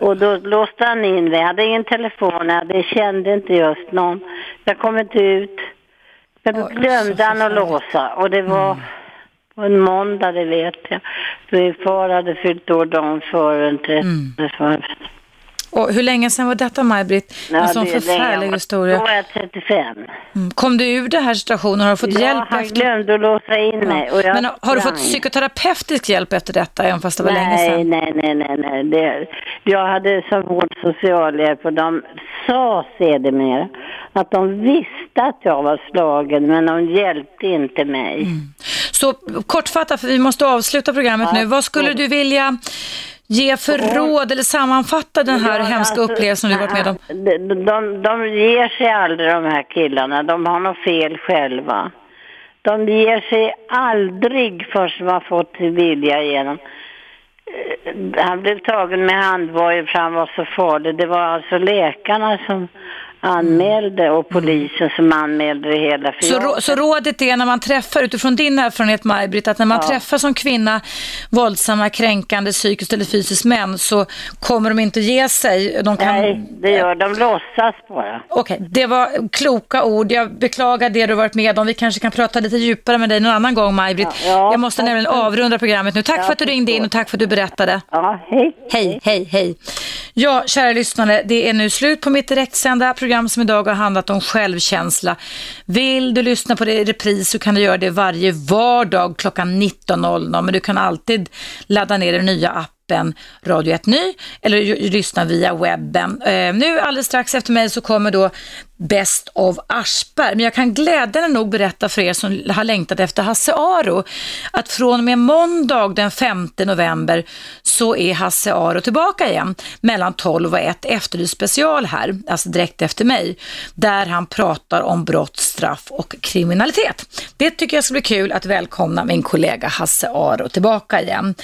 Och då låste han in mig. Jag hade ingen telefon, jag hade, kände inte just någon. Jag kom inte ut. Men då glömde han att låsa och det var Mm. på en måndag, det vet jag. Min far hade fyllt år dagen före den 30 Mm. Och hur länge sedan var detta Maj-Britt? En sån förfärlig länge. historia. Då var jag 35. Mm. Kom du ur den här situationen? Har du fått ja, hjälp han efter? glömde att låsa in mig. Jag Men har du fått psykoterapeutisk hjälp efter detta, även fast det var länge nej, sedan? Nej, nej, nej, nej. Det, jag hade så hård socialhjälp och de sa sedermera att de visste att jag var slagen men de hjälpte inte mig. Så kortfattat, för vi måste avsluta programmet Ja, nu. Vad skulle du vilja ge för råd eller sammanfatta den här Ja, hemska alltså, upplevelsen du varit med om? De, de, de ger sig aldrig de här killarna, de har något fel själva. De ger sig aldrig förrän har fått sin vilja igenom. Eh, Han blev tagen med handbojor för han var så farlig. Det var alltså läkarna som anmälde och polisen som anmälde det hela. För Så, jag- rå- så rådet är när man träffar, utifrån din erfarenhet Maj-Britt, att när man Ja. träffar som kvinna våldsamma, kränkande, psykiskt eller fysiskt män så kommer de inte ge sig. De kan... Nej, det gör de. låtsas bara. Okej, det var kloka ord. Jag beklagar det du varit med om. Vi kanske kan prata lite djupare med dig någon annan gång, Maj-Britt. jag måste nämligen avrunda programmet nu. Tack Ja, för att du ringde in och tack för att du berättade. Ja, hej. Hej, hej, hej. Ja, kära lyssnare, det är nu slut på mitt direktsända program som idag har handlat om självkänsla. Vill du lyssna på det i repris så kan du göra det varje vardag klockan 19.00, men du kan alltid ladda ner den nya appen Radio 1 Ny eller lyssna via webben. Eh, nu alldeles strax efter mig så kommer då Best of Aschberg. Men jag kan glädjande nog berätta för er som har längtat efter Hasse Aro att från och med måndag den 5 november så är Hasse Aro tillbaka igen mellan 12 och 1 Efterlyst special här, alltså direkt efter mig, där han pratar om brott, straff och kriminalitet. Det tycker jag ska bli kul att välkomna min kollega Hasse Aro tillbaka igen.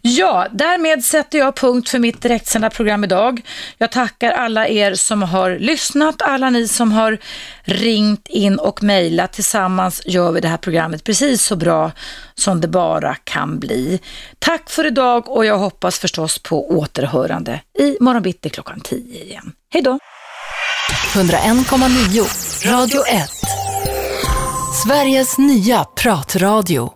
Ja, därmed sätter jag punkt för mitt direktsända program idag. Jag tackar alla er som har lyssnat, alla ni som som har ringt in och mejlat. Tillsammans gör vi det här programmet precis så bra som det bara kan bli. Tack för idag och jag hoppas förstås på återhörande i morgon bitti klockan 10 igen. Hej då! 101,9 Radio 1. Sveriges nya pratradio.